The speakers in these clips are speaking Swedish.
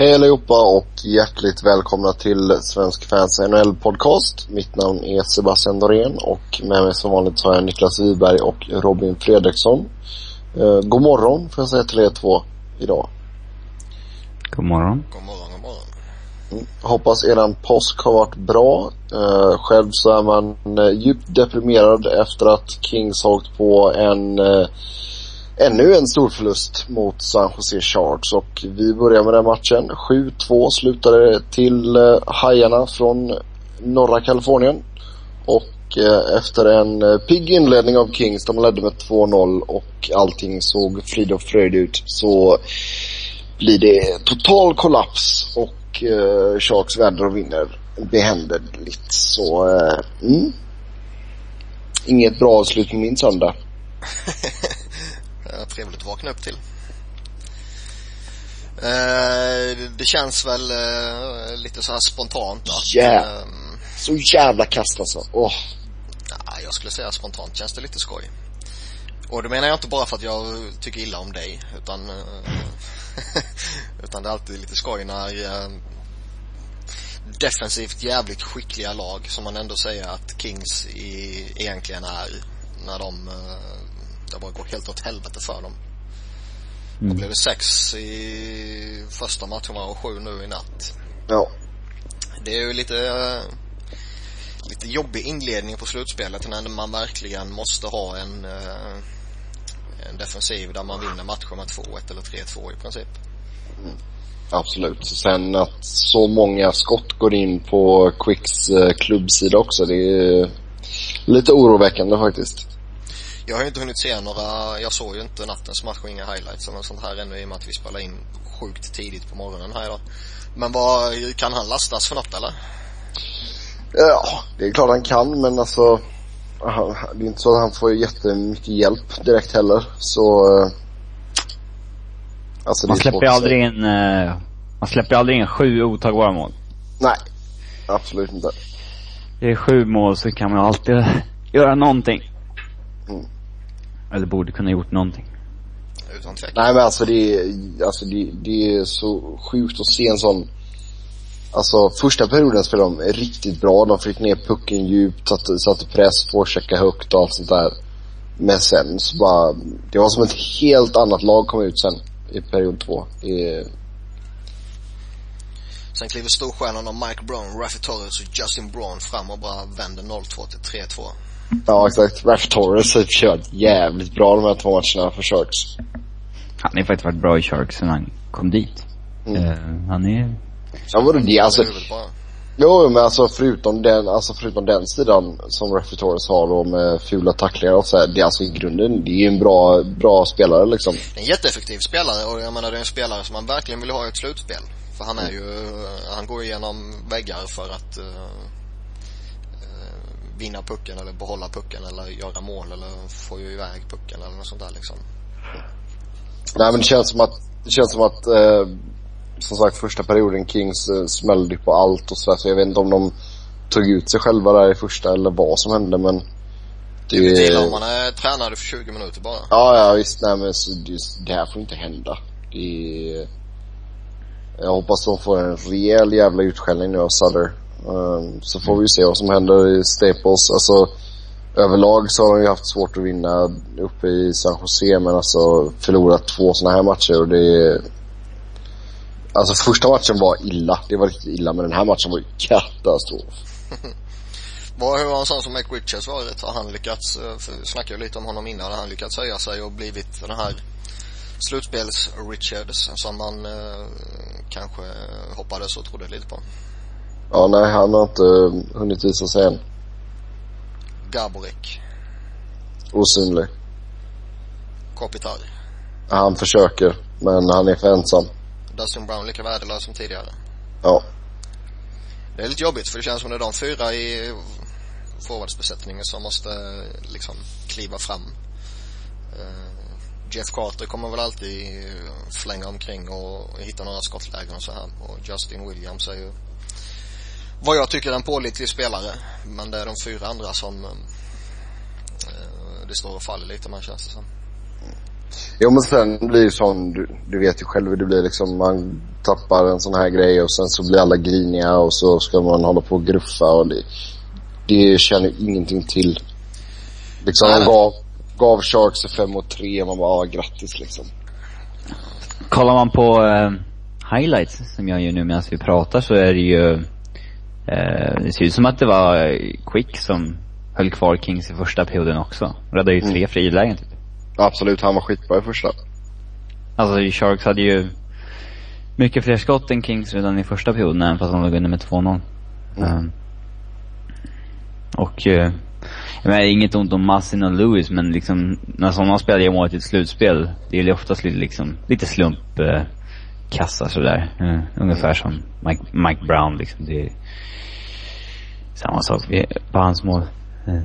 Hej allihopa och hjärtligt välkomna till Svensk Fans NHL Podcast. Mitt namn är Sebastian Dorén och med mig som vanligt har jag Niklas Wiberg och Robin Fredriksson. Eh, god morgon får jag säga till er två idag. God morgon. God morgon, god morgon. Mm. Hoppas eran påsk har varit bra. Eh, själv så är man eh, djupt deprimerad efter att Kings har åkt på en eh, ännu en stor förlust mot San Jose Sharks och vi börjar med den matchen. 7-2 slutade till eh, Hajarna från norra Kalifornien. Och eh, efter en eh, pigg inledning av Kings, de ledde med 2-0 och allting såg frid och fröjd ut, så blir det total kollaps och eh, Sharks vänder och vinner behändigt. Så, eh, mm. Inget bra avslutning min söndag. Ja, trevligt att vakna upp till. Eh, det känns väl eh, lite så här spontant att... Yeah. Eh, Så jävla kast alltså. Ja, jag skulle säga spontant känns det lite skoj. Och det menar jag inte bara för att jag tycker illa om dig, utan... Eh, utan det är alltid lite skoj när eh, defensivt jävligt skickliga lag, som man ändå säger att Kings i, egentligen är, när de eh, det bara går helt åt helvete för dem. Mm. Då blev det sex i första matchen och sju nu i natt. Ja. Det är ju lite, eh, lite jobbig inledning på slutspelet när man verkligen måste ha en, eh, en defensiv där man vinner matcher med 2-1 eller 3-2 i princip. Absolut. Sen att så många skott går in på Quicks eh, klubbsida också, det är lite oroväckande faktiskt. Jag har ju inte hunnit se några, jag såg ju inte nattens match och inga highlights eller något sånt här ännu i och med att vi spelar in sjukt tidigt på morgonen här idag. Men vad, kan han lastas för något eller? Ja, det är klart han kan men alltså han- det är inte så att han får jättemycket hjälp direkt heller. Så Alltså Man släpper ju aldrig in, man släpper aldrig in sju otagbara mål. Nej. Absolut inte. Det är sju mål så kan man alltid göra någonting. Mm. Eller borde kunna gjort någonting. Utan tvekan. Nej men alltså det är, alltså det, det är så sjukt att se en sån Alltså första perioden spelade de riktigt bra. De fick ner pucken djupt, satte, satte press, forecheckade högt och allt sånt där. Men sen så bara, det var som ett helt annat lag kom ut sen i period två. I, Sen kliver storstjärnorna Mike Brown, Raffi Torres och Justin Braun fram och bara vänder 0-2 till 3-2. Ja exakt. Raff Torres har kört jävligt bra de här två matcherna för Sharks. Han har ju faktiskt varit bra i Sharks sen han kom dit. Mm. Eh, han är, Ja vadå det, alltså, huvudet bara. jo men alltså förutom den, alltså förutom den sidan som Raff Torres har då med fula tacklingar och så här, det är alltså i grunden, det är ju en bra, bra spelare liksom. En jätteeffektiv spelare och jag menar det är en spelare som man verkligen vill ha i ett slutspel. För han är ju, han går igenom väggar för att uh, uh, vinna pucken eller behålla pucken eller göra mål eller få ju iväg pucken eller något sånt där liksom. Nej men det känns som att, det känns som att, eh, som sagt första perioden Kings eh, smällde ju på allt och sådär så jag vet inte om de tog ut sig själva där i första eller vad som hände men Det är lite illa om man är tränare för 20 minuter bara. Ja, ja visst, nej men så, just, det här får inte hända. Det är, jag hoppas de får en rejäl jävla utskällning nu av Sutter. Ehm, så får vi ju se vad som händer i Staples. Alltså överlag så har de ju haft svårt att vinna uppe i San Jose men alltså förlorat två sådana här matcher och det är Alltså första matchen var illa, det var riktigt illa men den här matchen var ju katastrof. Vad, hur har en sån som Mike Richards varit? Har han lyckats, eh, för vi snackade ju lite om honom innan, har han lyckats höja sig och blivit den här slutspels-Richards som man eh, kanske hoppades och trodde lite på? Ja nej han har inte eh, hunnit visa sig än. Gaborik, Osynlig. Kopitar, Han försöker men han är för ensam. Dustin Brown lika värdelös som tidigare. Ja. Det är lite jobbigt för det känns som det är de fyra i forwardsbesättningen som måste liksom kliva fram. Eh, Jeff Carter kommer väl alltid flänga omkring och hitta några skottlägen och så här. Och Justin Williams är ju vad jag tycker är en pålitlig spelare. Men det är de fyra andra som eh, det står och faller lite med känns det som. Jo men sen blir det sån, du, du vet ju själv hur det blir liksom. Man tappar en sån här grej och sen så blir alla griniga och så ska man hålla på och gruffa och det, det känner ingenting till. Liksom man gav, gav Sharks 5 och 3 man bara, ah, grattis liksom. Kollar man på eh, highlights som jag gör nu medan vi pratar så är det ju, eh, det ser ut som att det var Quick som höll kvar Kings i första perioden också. Räddade ju tre frilägen typ. Absolut, han var skitbra i första. Alltså Sharks hade ju mycket fler skott än Kings redan i första perioden även fast de låg under med 2-0. Mm. och, eh, jag menar inget ont om Massin och Lewis men liksom när sådana spelar gör målet i ett slutspel, det är ju oftast lite liksom, lite slump eh, kassa sådär. Eh, ungefär som Mike, Mike Brown liksom. Det är samma sak på hans mål. Eh.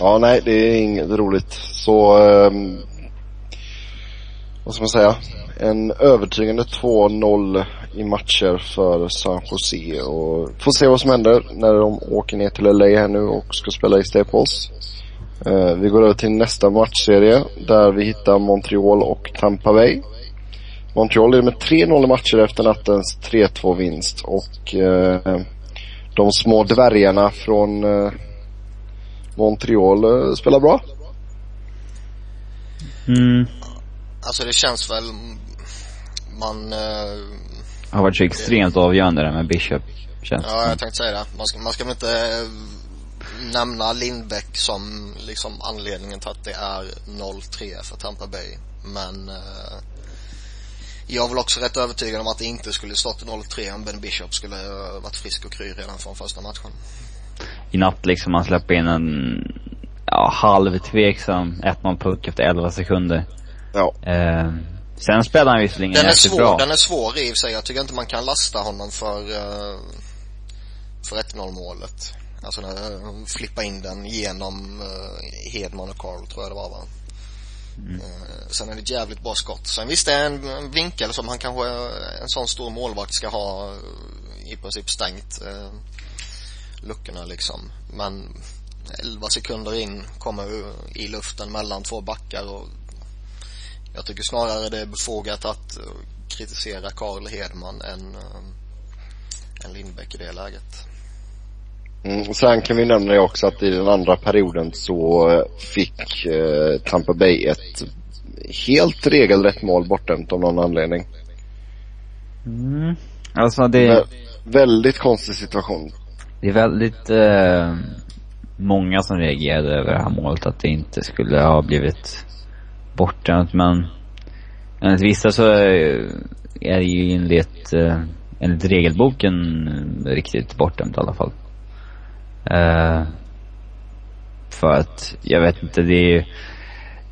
Ja, nej, det är inget roligt. Så, um, vad ska man säga? En övertygande 2-0 i matcher för San Jose och får se vad som händer när de åker ner till LA här nu och ska spela i Staples. Uh, vi går över till nästa matchserie där vi hittar Montreal och Tampa Bay. Montreal leder med 3-0 i matcher efter nattens 3-2 vinst och uh, de små dvärgarna från uh, Montreal uh, spelar bra. Mm. Alltså det känns väl, man, Har varit så extremt avgörande det med Bishop. Känns ja jag tänkte säga det. Man ska, man ska väl inte nämna Lindbäck som liksom anledningen till att det är 0-3 för Tampa Bay. Men eh, jag är väl också rätt övertygad om att det inte skulle stått 0-3 om Ben Bishop skulle eh, varit frisk och kry redan från första matchen. i natt liksom man släpper in en, ja, halvtveksam 1-0 puck efter 11 sekunder. Ja. Eh, sen spelar han visserligen Den är svår, bra. den är svår i och för sig. Jag tycker inte man kan lasta honom för, eh, för 1-0 målet. Alltså när han flippade in den genom eh, Hedman och Carl tror jag det var va. Eh, sen är det ett jävligt bra skott. Sen visst det är en, en vinkel som han kanske, en sån stor målvakt ska ha eh, i princip stängt eh, luckorna liksom. Men 11 sekunder in kommer i luften mellan två backar och jag tycker snarare det är befogat att eh, kritisera Karl Hedman än, än Lindbäck i det läget. Mm, sen kan vi nämna det också att i den andra perioden så eh, fick eh, Tampa Bay ett helt regelrätt mål bortdömt av någon anledning. Mm. Alltså det, Vä- väldigt konstig situation. det är väldigt eh, många som reagerade över det här målet att det inte skulle ha blivit bortdömt men enligt vissa så är är det ju enligt, eh, enligt regelboken riktigt bortdömt i alla fall. Eh, för att, jag vet inte, det är ju,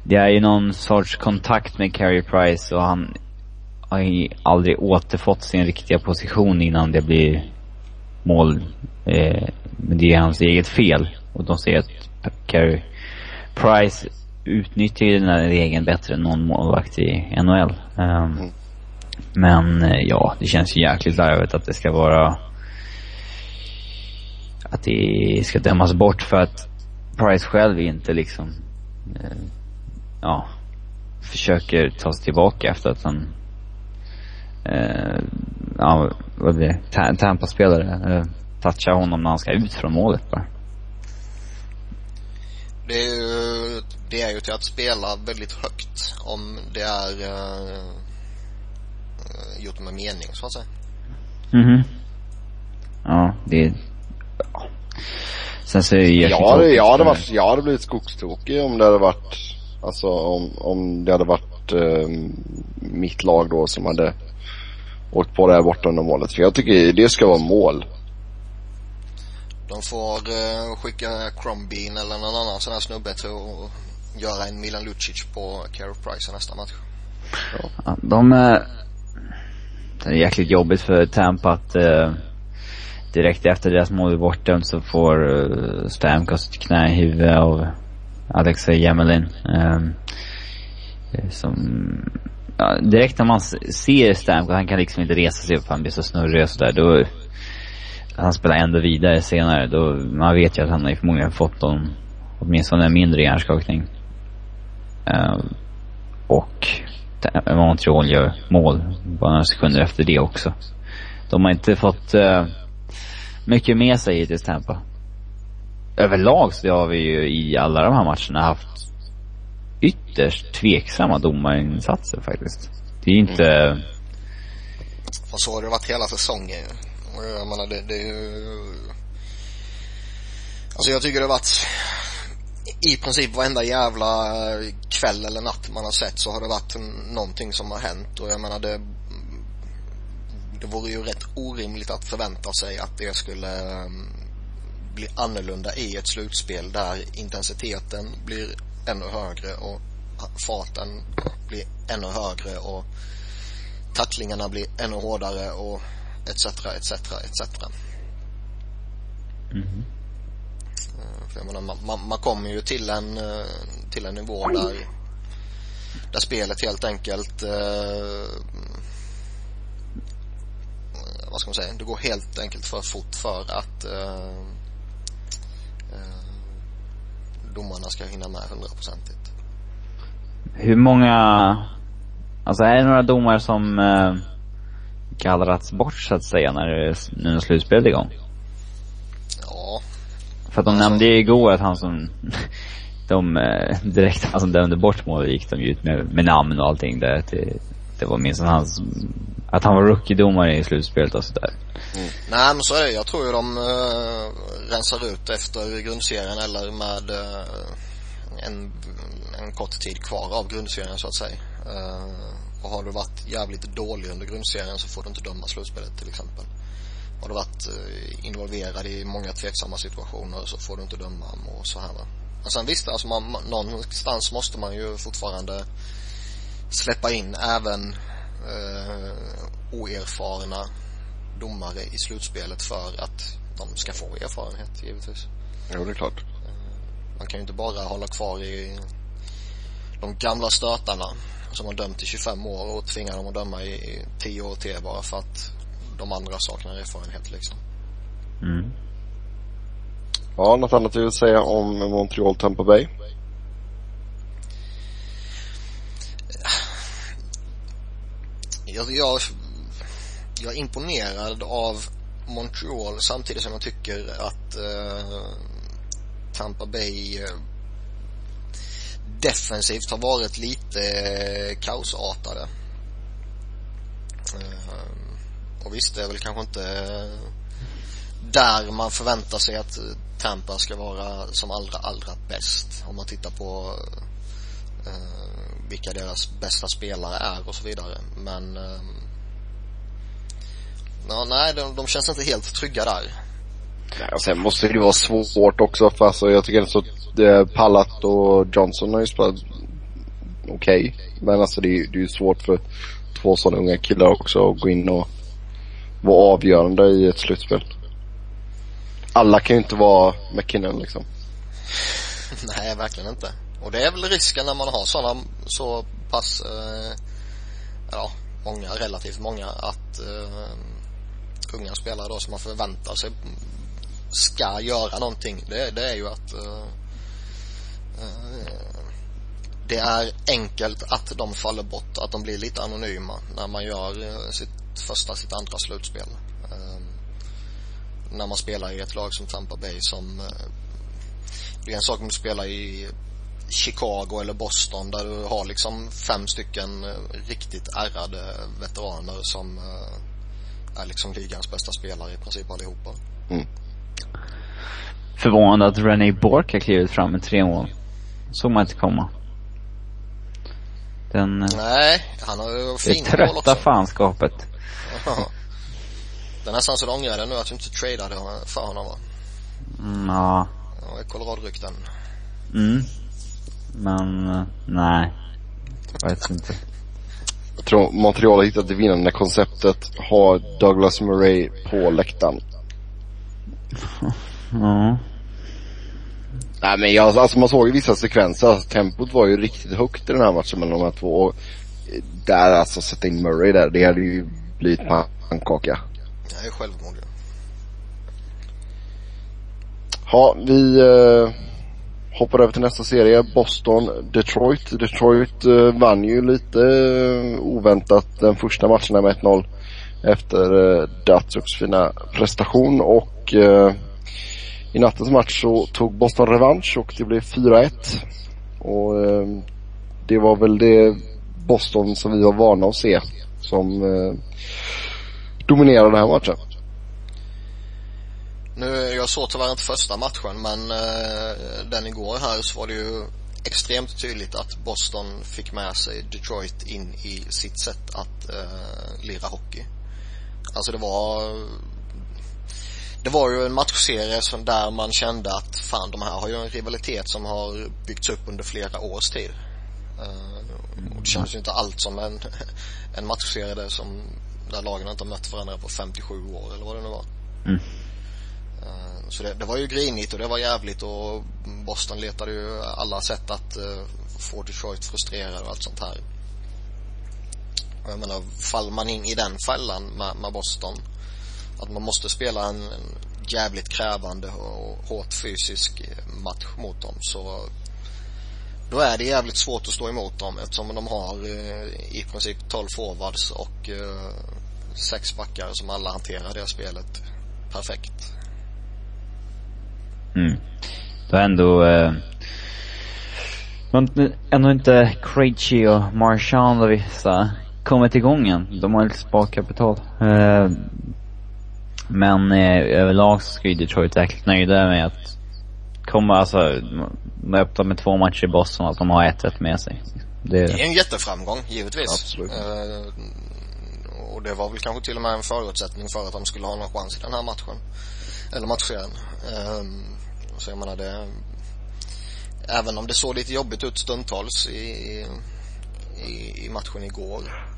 det är ju någon sorts kontakt med Carey Price och han har ju aldrig återfått sin riktiga position innan det blir mål. Eh, men det är hans eget fel. Och de säger att Carey Price utnyttjar ju den här regeln bättre än någon målvakt i NHL. Um, Men eh, ja, det känns ju jäkligt larvigt att det ska vara att det ska dömas bort för att Price själv inte liksom eh, ja, försöker ta sig tillbaka efter att han eh, ja, vad blir det? Ta- Tampa-spelare eh, touchar honom när han ska ut från målet bara. Det är ju, det är ju till att spela väldigt högt om det är uh, gjort med mening så att säga. Mhm. Ja, det är. Sen så är det Jag hade, tråkigt jag hade varit, jag hade blivit skogstokig om det hade varit, alltså om, om det hade varit eh, mitt lag då som hade åkt på det här bortdömda målet. För jag tycker det ska vara mål. De får uh, skicka Crombeen eller någon annan sån här snubbe till att göra en Milan Lucic på Carey Price i nästa match. Ja, de är... Det är jäkligt jobbigt för Tampa att eh, direkt efter deras mål är bortdömt så får uh, Stamkos ett knä i huvudet av Alexej Jamelin. Um, ehm, som, ja, direkt när man ser Stamkos, han kan liksom inte resa sig upp, han blir så snurrig och sådär, då han spelar ändå vidare senare. Då, man vet ju att han har ju förmodligen fått någon åtminstone en mindre hjärnskakning. Uh, och Montreal gör mål bara några sekunder efter det också. De har inte fått uh, mycket med sig hittills, Tampa. Överlag så har vi ju i alla de här matcherna haft ytterst tveksamma domarinsatser faktiskt. Det är inte... Mm. Och så har det varit hela säsongen Och jag menar det, det är ju... Alltså jag tycker det har varit i princip varenda jävla kväll eller natt man har sett så har det varit någonting som har hänt och jag menar det det vore ju rätt orimligt att förvänta sig att det skulle um, bli annorlunda i ett slutspel där intensiteten blir ännu högre och farten blir ännu högre och tacklingarna blir ännu hårdare och etc, etc, etc. Mm. För jag menar, man, man kommer ju till en, eh, till en nivå där, där spelet helt enkelt eh, vad ska man säga, det går helt enkelt för fort för att eh, eh, domarna ska hinna med hundraprocentigt. Hur många, alltså är det några domare som eh, gallrats bort så att säga när, det, när slutspelet är igång? Ja. För att de alltså, nämnde ju igår att han som, de eh, direkt, som dömde bort målet gick de ut med, med namn och allting där till, det var minst hans, att han var rookie-domare i slutspelet och sådär. Mm. Nej men så är det, jag tror ju de uh, rensar ut efter grundserien eller med uh, en en kort tid kvar av grundserien så att säga. Uh, och har du varit jävligt dålig under grundserien så får du inte döma slutspelet till exempel. Har du varit uh, involverad i många tveksamma situationer så får du inte döma och så här va. Men sen visst, alltså man, någonstans måste man ju fortfarande släppa in även uh, oerfarna domare i slutspelet för att de ska få erfarenhet givetvis. Jo, det är klart. Man kan ju inte bara hålla kvar i de gamla stötarna som har dömt i 25 år och tvingar dem att döma i 10 år till bara för att de andra saknar erfarenhet liksom. Mm. Ja, något annat du vill säga om Montreal Tampa Bay? Jag, jag, jag är imponerad av Montreal samtidigt som jag tycker att eh, Tampa Bay eh, defensivt har varit lite eh, kaosartade. Eh, och visst, det är väl kanske inte eh, där man förväntar sig att Tampa ska vara som allra, allra bäst. Om man tittar på eh, uh, vilka deras bästa spelare är och så vidare. Men uh, ja, nej, de, de känns inte helt trygga där. Ja, sen måste det ju vara svårt också för alltså, jag tycker så det, Pallat och Johnson har ju spelat okej. Okay. Men alltså det är ju svårt för två sådana unga killar också att gå in och vara avgörande i ett slutspel. Alla kan ju inte vara McKinnon liksom. Nej, verkligen inte. Och det är väl risken när man har sådana så pass, eh, ja, många, relativt många att eh, unga spelare då som man förväntar sig ska göra någonting. Det, det är ju att eh, Eh, det är enkelt att de faller bort, att de blir lite anonyma när man gör eh, sitt första, sitt andra slutspel. Eh, när man spelar i ett lag som Tampa Bay som eh, det är en sak om du spelar i Chicago eller Boston där du har liksom fem stycken riktigt ärrade veteraner som är liksom ligans bästa spelare i princip allihopa. Mm. Förvånande att René Bork har klivit fram med tre mål såg man inte komma. Den... Eh, Nej, han har ju fina Det trötta fanskapet. Ja. Det är nästan så du ångrar det nu att du inte tradade för honom va? Mm, ja. Ja, Colorado-rykten. Mm. Men, eh, nej. Jag vet inte. Jag tror Montreal har hittat det vinnande konceptet. Ha Douglas Murray på läktaren. ja. Nej men jag, alltså man såg ju vissa sekvenser, alltså, tempot var ju riktigt högt i den här matchen mellan de här två. Och där alltså sätta in Murray där, det hade ju blivit pannkaka. Det är självmord Ja, vi, eh, hoppar över till nästa serie. Boston, Detroit. Detroit eh, vann ju lite eh, oväntat den första matchen med 1-0 efter eh, Datsuks fina prestation och i nattens match så tog Boston revansch och det blev 4-1. Och det var väl det Boston som vi var vana att se som dominerade den här matchen. Nu, jag såg tyvärr inte första matchen men eh, den igår här så var det ju extremt tydligt att Boston fick med sig Detroit in i sitt sätt att eh, lira hockey. Alltså det var det var ju en matchserie som där man kände att fan de här har ju en rivalitet som har byggts upp under flera års tid. Eh, och det känns ju inte allt som en, en matchserie där som där lagen inte har mött varandra på 57 år eller vad det nu var. Mm. Eh, så det, det, var ju grinigt och det var jävligt och Boston letade ju alla sätt att uh, få Detroit frustrerad och allt sånt här. Och jag menar, faller man in i den fällan med, med Boston att man måste spela en, en jävligt krävande och hårt fysisk match mot dem så då är det jävligt svårt att stå emot dem eftersom de har uh, i princip 12 forwards och uh, sex backar som alla hanterar det spelet perfekt. Mm. Det har ändå, eh, ändå inte Krejci och Marchand och vissa kommit igång än. De har lite sparkapital. Eh, men eh, överlag så ska ju Detroit verkligen nöjda med att komma, alltså, de öppnar med två matcher i Boston, att de har 1-1 med sig. Det... det är en jätteframgång, givetvis. Absolut. Och det var väl kanske till och med en förutsättning för att de skulle ha någon chans i den här matchen. Eller matchen. Ehm, så jag menar det, även om det såg lite jobbigt ut stundtals i, i, i matchen igår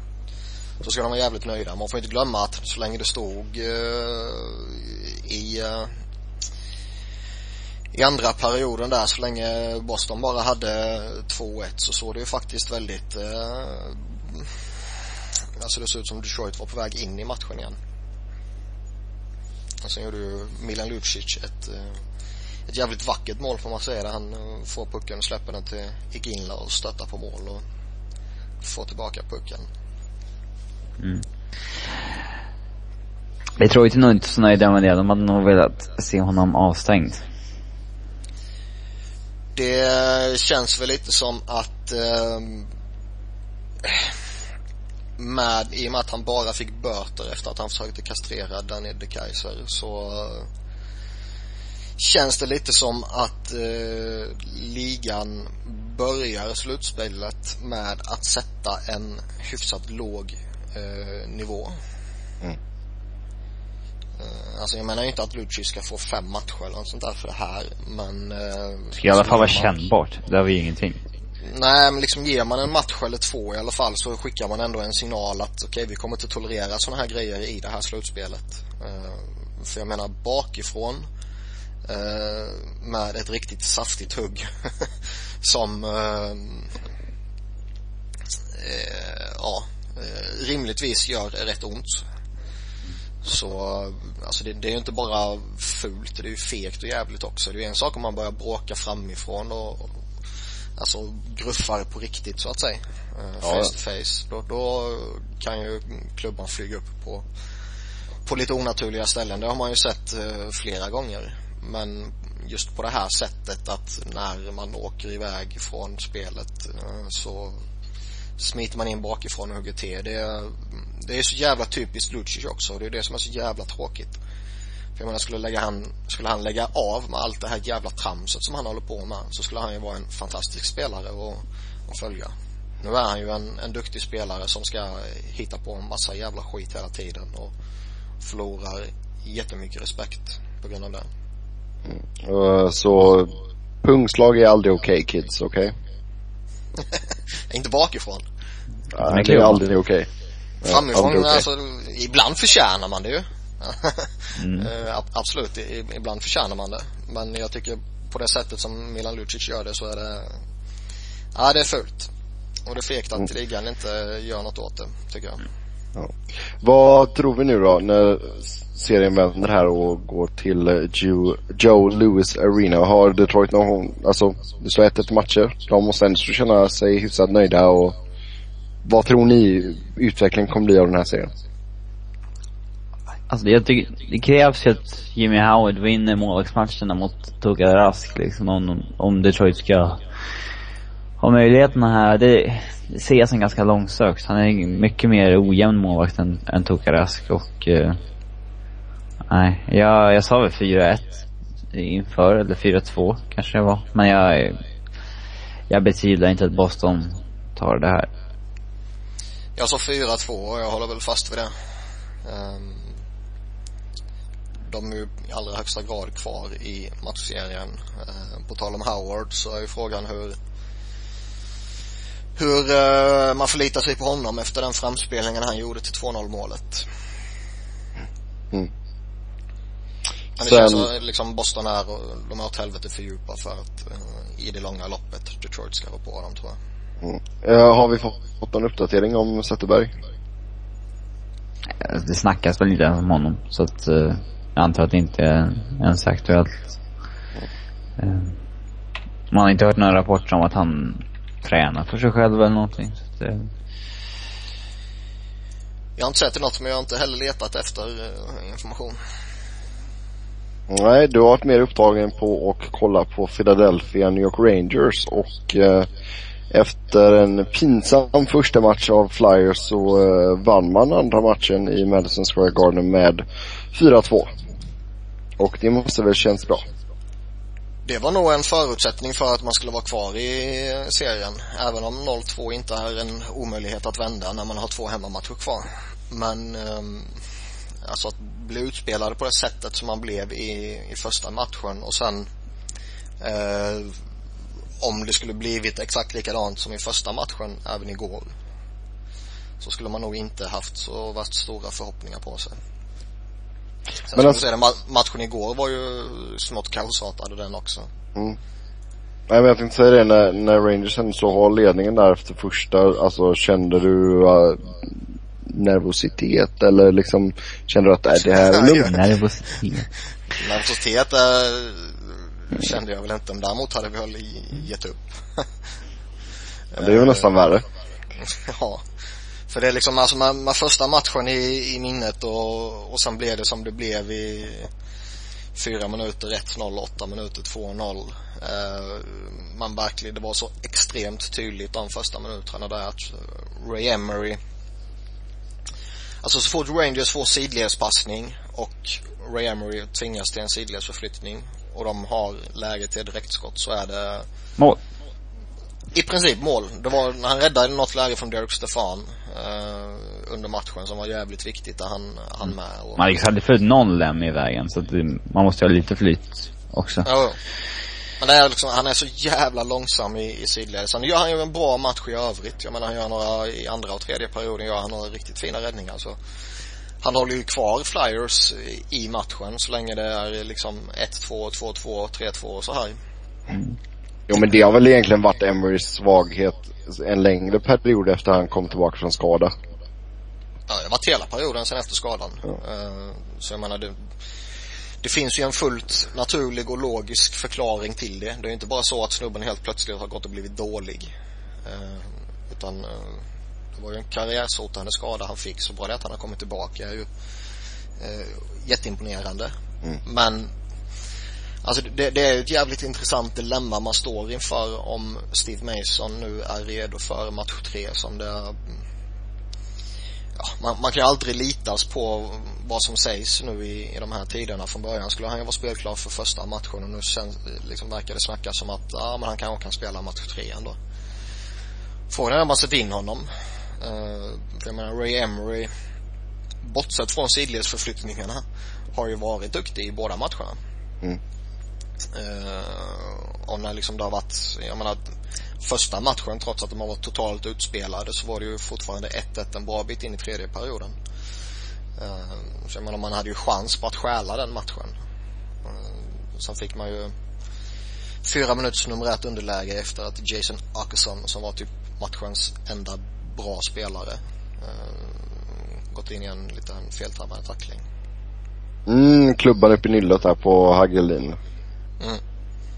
så ska de vara jävligt nöjda. Man får inte glömma att så länge det stod eh, i eh, i andra perioden där, så länge Boston bara hade 2-1 så såg det ju faktiskt väldigt eh, alltså det såg ut som Detroit var på väg in i matchen igen. Och sen gjorde ju Milan Lucic ett ett jävligt vackert mål får man säga där han eh, får pucken och släpper den till Iginla och stöttar på mål och får tillbaka pucken. Mm. Detroit är nog inte så nöjda med det. De hade nog velat se honom avstängd. Det känns väl lite som att eh, med, i och med att han bara fick böter efter att han försökte kastrera Danny de Kaiser så eh, känns det lite som att eh, ligan börjar slutspelet med att sätta en hyfsat låg eh, nivå. Mm. Eh, alltså jag menar ju inte att Lucci ska få fem matcher eller något sånt där för det här, men... Eh, ska i alla fall vara kännbart. Det har vi ingenting. Nej, men liksom ger man en match eller två i alla fall så skickar man ändå en signal att okej, okay, vi kommer inte tolerera sådana här grejer i det här slutspelet. Uh, för jag menar bakifrån uh, med ett riktigt saftigt hugg som eh, ja, rimligtvis gör rätt ont. Så, alltså det, det är ju inte bara fult, det är ju fegt och jävligt också. Det är ju en sak om man börjar bråka framifrån och, alltså gruffar på riktigt så att säga. Uh, face to face. Då, då kan ju klubban flyga upp på, på lite onaturliga ställen. Det har man ju sett uh, flera gånger. Men just på det här sättet att när man åker iväg från spelet eh, så smiter man in bakifrån och hugger till. Det, det är så jävla typiskt Lucic också. Det är det som är så jävla tråkigt. För jag menar, skulle, lägga han, skulle han lägga av med allt det här jävla tramset som han håller på med så skulle han ju vara en fantastisk spelare att, att följa. Nu är han ju en, en duktig spelare som ska hitta på en massa jävla skit hela tiden och förlorar jättemycket respekt på grund av det. Uh, så pungslag är aldrig okej okay, kids, okej? Okay? inte bakifrån. Nej, det är aldrig okej. Okay. Framifrån, okay. alltså, ibland förtjänar man det ju. Mm. uh, absolut, ibland förtjänar man det. Men jag tycker på det sättet som Milan Lucic gör det så är det, ja det är fult. Och det är fegt att mm. ligan inte gör något åt det, tycker jag. Ja. Vad tror vi nu då när serien vänder här och går till eh, Joe, Joe Louis Arena? Har Detroit någon, alltså det står 1 matcher. De måste ändå känna sig hyfsat nöjda och vad tror ni utvecklingen kommer bli av den här serien? Alltså jag tycker, det krävs ju att Jimmy Howard vinner målvaktsmatcherna mot Tugga Rask liksom om, om Detroit ska ha möjligheterna här. Det, det ser jag som ganska långsökt. Han är mycket mer ojämn målvakt än, än Tugga Rask och Eh, nej, jag, jag sa väl 4-1 inför, eller 4-2 kanske det var. Men jag, jag betvivlar inte att Boston tar det här. Jag sa 4-2 och jag håller väl fast vid det. Um, de är ju i allra högsta grad kvar i matchserien. Uh, på tal om Howard så är ju frågan hur hur uh, man förlitar sig på honom efter den framspelningen han gjorde till 2-0 målet. Mm. Men det Sen... känns som liksom Boston är och de är åt helvete för djupa för att uh, i det långa loppet Detroit ska rå på dem tror jag. Mm. Uh, har vi fått, fått någon uppdatering om Zetterberg? Det snackas väl inte ens om honom så att uh, jag antar att det inte är ens aktuellt. Mm. Man har inte hört några rapporter om att han tränar för sig själv eller någonting. Så det... Jag har inte sett något men jag har inte heller letat efter information. Nej, du har varit mer upptagen på att kolla på Philadelphia New York Rangers och eh, efter en pinsam första match av Flyers så eh, vann man andra matchen i Madison Square Garden med 4-2. Och det måste väl känns bra. Det var nog en förutsättning för att man skulle vara kvar i serien. Även om 0-2 inte är en omöjlighet att vända när man har två hemmamatcher kvar. Men um, alltså att bli utspelad på det sättet som man blev i, i första matchen och sen uh, om det skulle blivit exakt likadant som i första matchen även igår så skulle man nog inte haft så värst stora förhoppningar på sig. Sen men alltså, säga, matchen igår var ju smått kaosartad den också. Mm. Nej men jag tänkte säga det när, när Rangers så har ledningen där efter första, alltså kände du uh, nervositet eller liksom kände du att äh, det här är lugnt? nervositet. nervositet äh, kände jag väl inte, men däremot hade vi väl gett upp. det är ju nästan värre. ja. För det är liksom, alltså man, man första matchen i, i minnet och, och sen blev det som det blev i fyra minuter 1-0, åtta minuter 2-0. Uh, eh, man verkligen, det var så extremt tydligt de första minuterna där att Ray Emery Alltså så fort Rangers får sidledspassning och Ray Emery tvingas till en sidledsförflyttning och de har läge till direktskott så är det Mål i princip mål. Det var när han räddade något läge från Derek Stefan eh, under matchen som var jävligt viktigt där han, han med. Och... Man hade för någon läm i vägen så det, man måste ha lite flyt också. Ja, men det är liksom, han är så jävla långsam i, i sidled. Sen gör han ju en bra match i övrigt. Jag menar han gör några, i andra och tredje perioden gör han några riktigt fina räddningar så. Han håller ju kvar Flyers i matchen så länge det är liksom 1-2, 2-2, 3-2 och så här. Mm. Jo men det har väl egentligen varit Emerys svaghet en längre period efter han kom tillbaka från skada. Ja, det har varit hela perioden sen efter skadan. Ja. Uh, så jag menar det, det finns ju en fullt naturlig och logisk förklaring till det. Det är inte bara så att snubben helt plötsligt har gått och blivit dålig. Uh, utan uh, det var ju en karriärshotande skada han fick. Så bara det att han har kommit tillbaka är ju jätteimponerande. Mm. Men Alltså det, det är ett jävligt intressant dilemma man står inför om Steve Mason nu är redo för match tre som det ja, man, man kan ju aldrig litas på vad som sägs nu i, i de här tiderna. Från början skulle han ju vara spelklar för första matchen och nu sen, liksom verkar det snackas som att ja, men han kanske kan spela match tre ändå. Frågan är om man sätter in honom. Uh, jag menar Ray Emery, bortsett från sidledsförflyttningarna, har ju varit duktig i båda matcherna. Mm. Uh, och när liksom det har varit, jag menar första matchen trots att de har varit totalt utspelade så var det ju fortfarande 1-1 en bra bit in i tredje perioden. Uh, så jag menar man hade ju chans på att stjäla den matchen. Uh, sen fick man ju fyra minuters numerärt underläge efter att Jason Åkesson som var typ matchens enda bra spelare gått in i en liten feltrabbad tackling. Mm, klubban upp i nyllet där på Hagelin. Mm.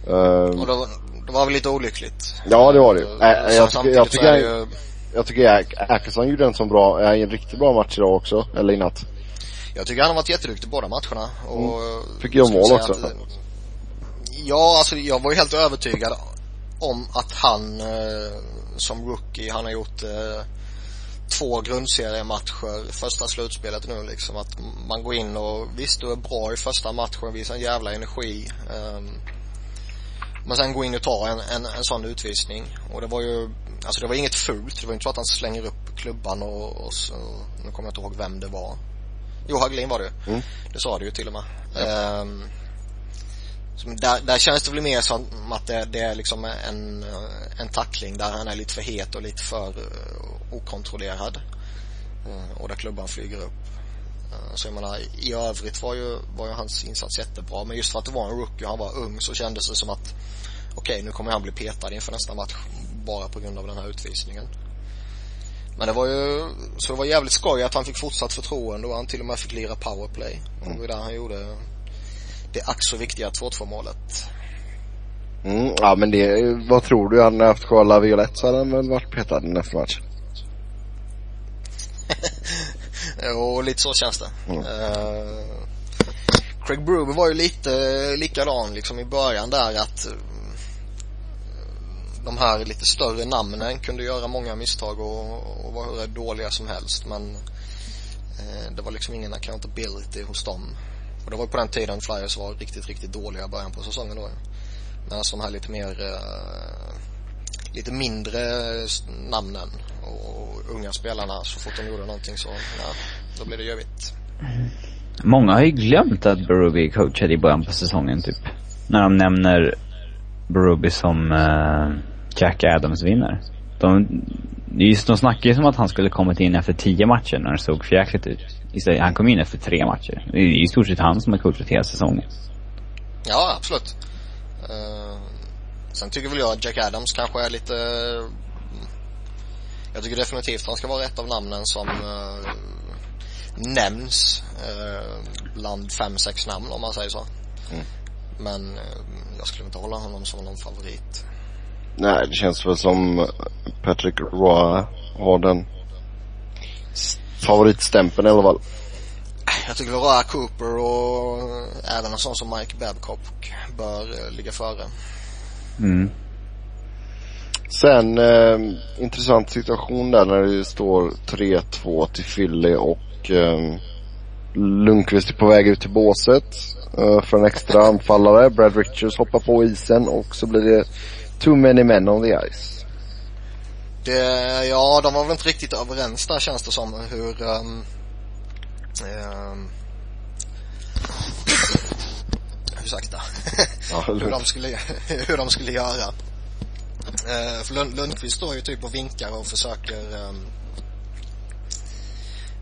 Uh, Och det, det var väl lite olyckligt. ja det var det ju. Äh, jag, tycker, jag, tycker, ju, jag tycker Ackerson gjorde en så bra, en riktigt bra match idag också, eller i natt. jag tycker han har varit jätteduktig båda matcherna. Och, Fick göra mål också. att- ja, alltså jag var ju helt övertygad om att han eh, som rookie, han har gjort eh, två grundseriematcher, första slutspelet nu liksom. Att man går in och visst du är bra i första matchen, visar en jävla energi. ehm, men sen gå in och ta en, en, en sån utvisning. Och det var ju, alltså det var inget fult. Det var inte så att han slänger upp klubban och, och så, nu kommer jag inte ihåg vem det var. Jo, Hagelin var det Mm. Det sa du ju till och med. Ehm, som där, där känns det väl mer som att det, det är liksom en, en tackling där han är lite för het och lite för eh, okontrollerad. Eh, och där klubban flyger upp. Eh, så jag menar, i övrigt var ju, var ju hans insats jättebra. Men just för att det var en rookie och han var ung så kändes det som att okej, nu kommer han bli petad inför nästa match bara på grund av den här utvisningen. Men det var ju, så det var jävligt skoj att han fick fortsatt förtroende och han till och med fick lira powerplay. Och det var där han gjorde det ack så viktiga 2-2 målet. Mm, ja men det, vad tror du? Hade han haft kvar La Violette så hade han väl varit petad nästa match. Och lite så känns det. Mm. Eh, Craig Brewer var ju lite likadan liksom i början där att eh, de här lite större namnen kunde göra många misstag och, och vara hur dåliga som helst men eh, det var liksom ingen accountability hos dem. Och det var ju på den tiden Flyers var riktigt, riktigt dåliga i början på säsongen då. Medan alltså de här lite mer eh, lite mindre eh, namnen och unga spelarna så fort de gjorde någonting så, ja, då blev det jobbigt. Många har ju glömt att Berube coachade i början på säsongen typ. När de nämner Berube som eh, Jack Adams vinner. De, just, de snackade ju som att han skulle kommit in efter tio matcher när det såg förjäkligt ut. Istället, han kom in efter tre matcher. Det är i stort sett han som har coachat hela säsongen. Ja, absolut. Uh, sen tycker väl jag att Jack Adams kanske är lite jag tycker definitivt han ska vara ett av namnen som eh, nämns eh, bland fem, sex namn om man säger så. Mm. Men jag skulle inte hålla honom som någon favorit. Nej, det känns väl som Patrick Roy har den favoritstämpeln i alla fall. Jag tycker Raya Cooper och eh, även en sån som Mike Babcock bör eh, ligga före. Mm. Sen, eh, intressant situation där när det står 3-2 till Philly och eh, Lundqvist är på väg ut till båset eh, för en extra anfallare. Brad Richards hoppar på isen och så blir det too many men on the ice. Det, ja, de var väl inte riktigt överens där känns det som hur um, um, ursäkta. Ja, hur, de skulle, hur de skulle göra. Uh, för Lund, Lundqvist står ju typ och vinkar och försöker um,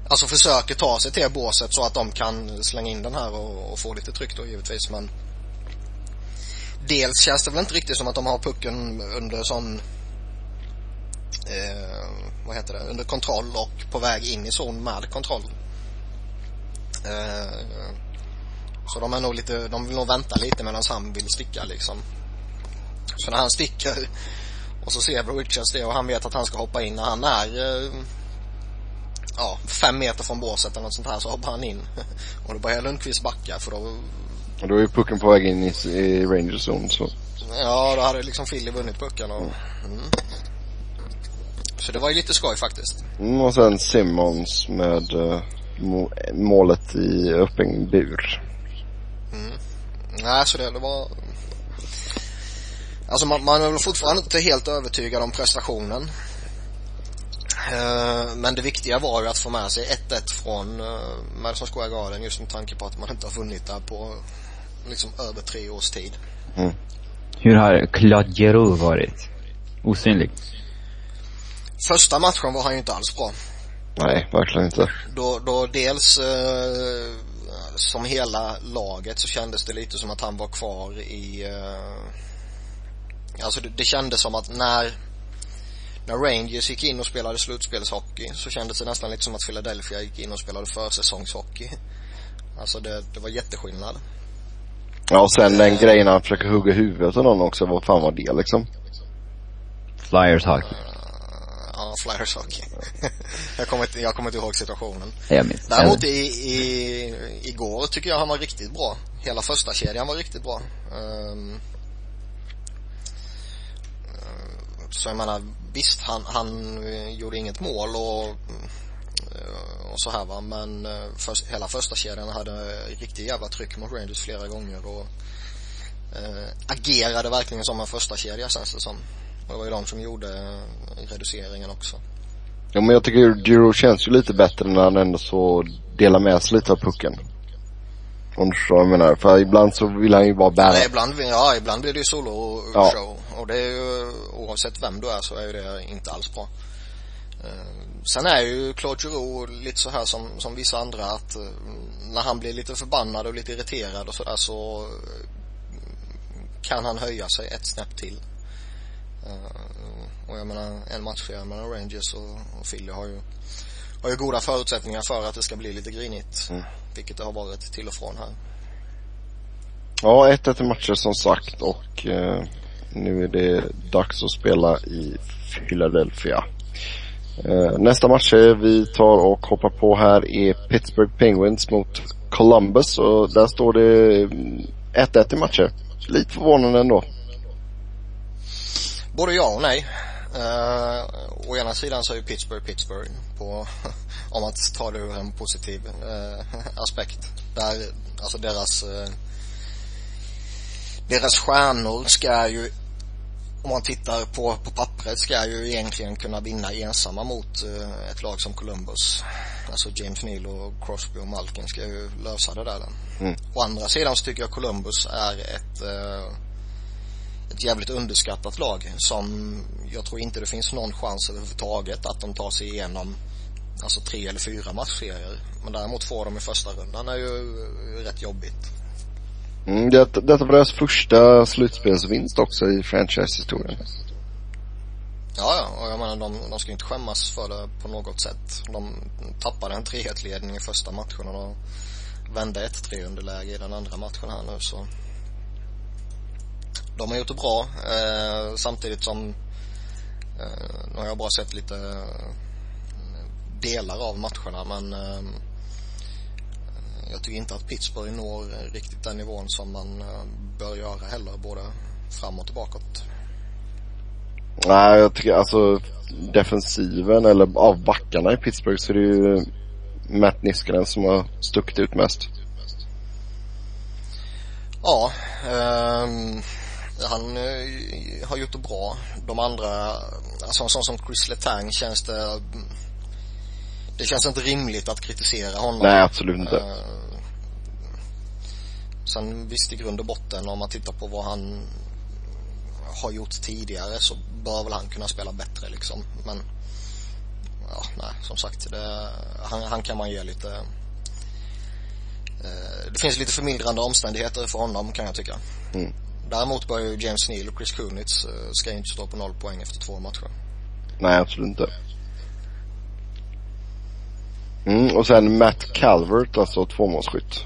Alltså försöker ta sig till båset så att de kan slänga in den här och, och få lite tryck då givetvis men Dels känns det väl inte riktigt som att de har pucken under sån eh, vad heter det, under kontroll och på väg in i zon med kontroll. Eh, så de är nog lite, de vill nog vänta lite medan han vill sticka liksom. Så när han sticker och så ser Richards det och han vet att han ska hoppa in när han är eh, ja, fem meter från båset eller något sånt här så hoppar han in. Och då börjar Lundqvist backa för då, Och då är pucken på väg in i, i Rangers zone så. ja då hade liksom Philly vunnit pucken och, mm. Så det var ju lite skoj faktiskt. Mm, och sen Simmons med må, målet i öppen bur. Nej, så det, det var... Alltså man, man är väl fortfarande inte helt övertygad om prestationen. Eh, Men det viktiga var ju att få med sig 1-1 från eh, Madison Square Garden just med tanke på att man inte har vunnit där på liksom över tre års tid. Hur har Claude Giroux varit? Osynlig. Första matchen var han ju inte alls bra. Nej, verkligen inte. Då, då dels eh, som hela laget så kändes det lite som att han var kvar i eh, Alltså det, det kändes som att när när Rangers gick in och spelade slutspelshockey så kändes det nästan lite som att Philadelphia gick in och spelade försäsongshockey. Alltså det, det var jätteskillnad. Ja och sen den grejen han försöker hugga huvudet av någon också, vad fan var det liksom? Flyers hockey. Ja, Flyers hockey. jag, kommer inte, jag kommer inte ihåg situationen. Jag minns. Däremot i, i, igår tycker jag han var riktigt bra. Hela första kedjan var riktigt bra. Um, så jag menar, visst han, han gjorde inget mål och, och så här va, men för, hela första kedjan hade riktigt jävla tryck mot Rangers flera gånger och äh, agerade verkligen som en första kedja känns det som. Och det var ju de som gjorde reduceringen också. Ja men jag tycker Giro känns ju lite bättre när han ändå så delar med sig lite av pucken. Om du förstår vad jag menar. För ibland så vill han ju bara bära. Ja, ibland, ja, ibland blir det ju solo ja. show. Och det är ju, oavsett vem du är så är ju det inte alls bra. Sen är ju Claude Giroux lite så här som, som vissa andra att när han blir lite förbannad och lite irriterad och sådär så kan han höja sig ett snäpp till. Och jag menar en matchserie mellan Rangers och, och Philly har ju, har ju goda förutsättningar för att det ska bli lite grinigt. Mm. Vilket det har varit till och från här. Ja, 1-1 i matcher som sagt och eh, nu är det dags att spela i Philadelphia. Eh, nästa match vi tar och hoppar på här är Pittsburgh Penguins mot Columbus och där står det 1-1 i matcher. Lite förvånande ändå. Både ja och nej. Uh, å ena sidan så är ju Pittsburgh Pittsburgh på, om man tar det ur en positiv uh, aspekt. Där, alltså deras uh, deras stjärnor ska ju om man tittar på, på pappret ska ju egentligen kunna vinna ensamma mot uh, ett lag som Columbus. Alltså James Neal och Crosby och Malkin ska ju lösa det där. Mm. Å andra sidan så tycker jag Columbus är ett uh, ett jävligt underskattat lag som jag tror inte det finns någon chans överhuvudtaget att de tar sig igenom alltså tre eller fyra matchserier. Men däremot får de i första rundan är ju rätt jobbigt. Mm, det, detta var deras första slutspelsvinst också i franchise-historien. Ja, ja, och jag menar de, de ska inte skämmas för det på något sätt. De tappade en 3-1-ledning i första matchen och vände ett 3 underläge i den andra matchen här nu så de har gjort det bra eh, samtidigt som eh, nu har jag bara sett lite eh, delar av matcherna men eh, jag tycker inte att Pittsburgh når riktigt den nivån som man eh, bör göra heller både framåt och bakåt. Nej, jag tycker alltså defensiven eller av backarna i Pittsburgh så är det ju Matt Niskanen som har stuckit ut mest. Ja, um, han uh, har gjort det bra. De andra, alltså en sån som Chris Letang känns det det känns inte rimligt att kritisera honom. Nej, absolut inte. Uh, sen visst i grund och botten om man tittar på vad han har gjort tidigare så bör väl han kunna spela bättre liksom. Men ja, nej, som sagt, det, han, han kan man ge lite uh, det finns lite förmildrande omständigheter för honom kan jag tycka. Mm. Däremot bör ju James Neal och Chris Kunitz uh, ska inte stå på noll poäng efter två matcher. Nej, absolut inte. Mm, och sen Matt Calvert, alltså tvåmålsskytt.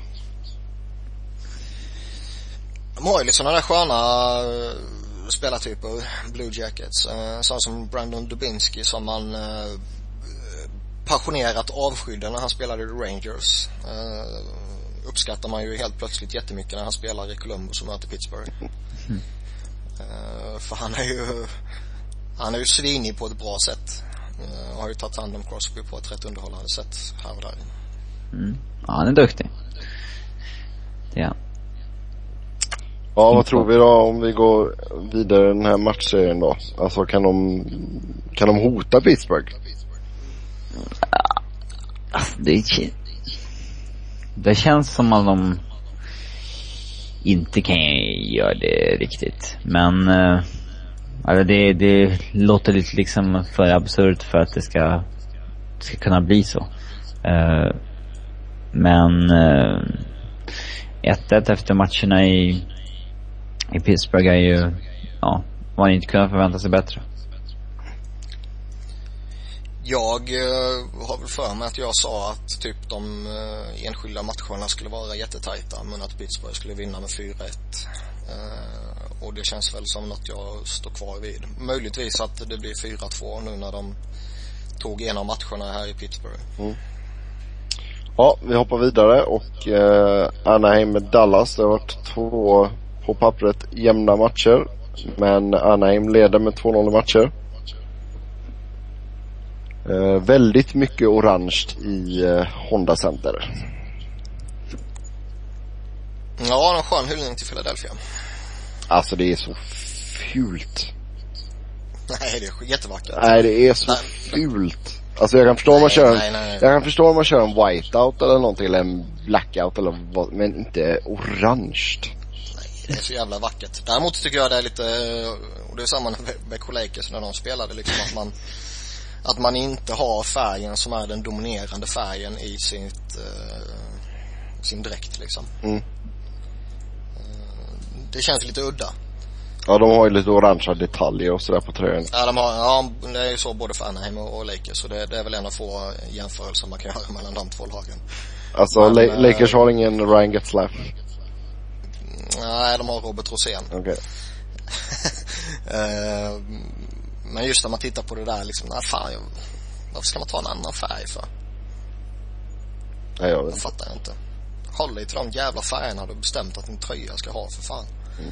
De har ju lite sådana där sköna uh, spelartyper, Blue Jackets. Sån som Brandon Dubinsky som man uh, passionerat avskydde när han spelade i Rangers. Uppskattar man ju helt plötsligt jättemycket när han spelar i Columbus och möter Pittsburgh. Mm. Uh, för han är ju, han är ju svinig på ett bra sätt. Uh, har ju tagit hand om Crosby på ett rätt underhållande sätt här och där. Mm. Ja, han är duktig. Han. Ja, vad tror vi då om vi går vidare den här matchserien då? Alltså kan de, kan de hota Pittsburgh? Ja, alltså det, det känns som att de inte kan göra det riktigt. Men, eller alltså det, det låter lite liksom för absurt för att det ska, ska kunna bli så. Eh, men, eh, 1-1 efter matcherna i, i Pittsburgh är ju, ja, man inte kunnat förvänta sig bättre. Jag eh, har väl för mig att jag sa att typ de eh, enskilda matcherna skulle vara jättetajta men att Pittsburgh skulle vinna med 4-1. Eh, och det känns väl som något jag står kvar vid. Möjligtvis att det blir 4-2 nu när de tog en av matcherna här i Pittsburgh. Mm. Ja, vi hoppar vidare och eh, Anaheim med Dallas. Det har varit två på pappret jämna matcher. Men Anaheim leder med 2-0 matcher. Eh, väldigt mycket orange i eh, Honda Center. Ja, en skön hyllning till Philadelphia. Alltså det är så fult. Nej, det är jättevackert. Nej, det är så nej, fult. Alltså jag kan förstå om man kör en, nej, nej. jag kan förstå om man kör en whiteout eller någonting eller en blackout eller vad, men inte orange. Nej, det är så jävla vackert. Däremot tycker jag det är lite, och det är samma med Lakers när de spelade liksom att man att man inte har färgen som är den dominerande färgen i sitt, uh, sin dräkt liksom. Mm. Uh, det känns lite udda. Ja, de har ju lite orangea detaljer och sådär på tröjan. Ja, de har, ja, det är ju så både för Anaheim och, och Lakers. Så det, det är väl en av få jämförelser man kan göra mellan de två lagen. Alltså, Men, La Lakers har ingen Ryan Getzlaff? Nej, de har Robert Rosén. Okej. Okay. uh, men just när man tittar på det där liksom, nej fan, jag, varför ska man ta en annan färg för? Nej, jag vet Det fattar jag inte. Håll dig till de jävla färgerna du bestämt att din tröja ska ha för fan. Mm.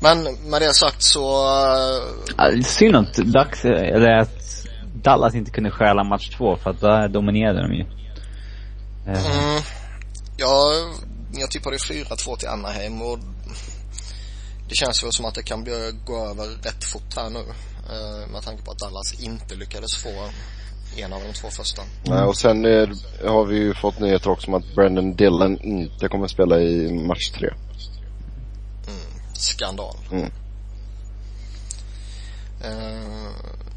Men med det sagt så... Uh... Ja, synd att dags, eller att Dallas inte kunde stjäla match två för att där dominerade de ju. Uh. Mm. Ja, jag tippade 4-2 till Anaheim och det känns väl som att det kan gå över rätt fort här nu. Uh, med tanke på att Dallas inte lyckades få en av de två första. Nej, och sen är, har vi ju fått nyheter också om att Brandon Dillon inte kommer spela i match tre skandal. Mm. Uh,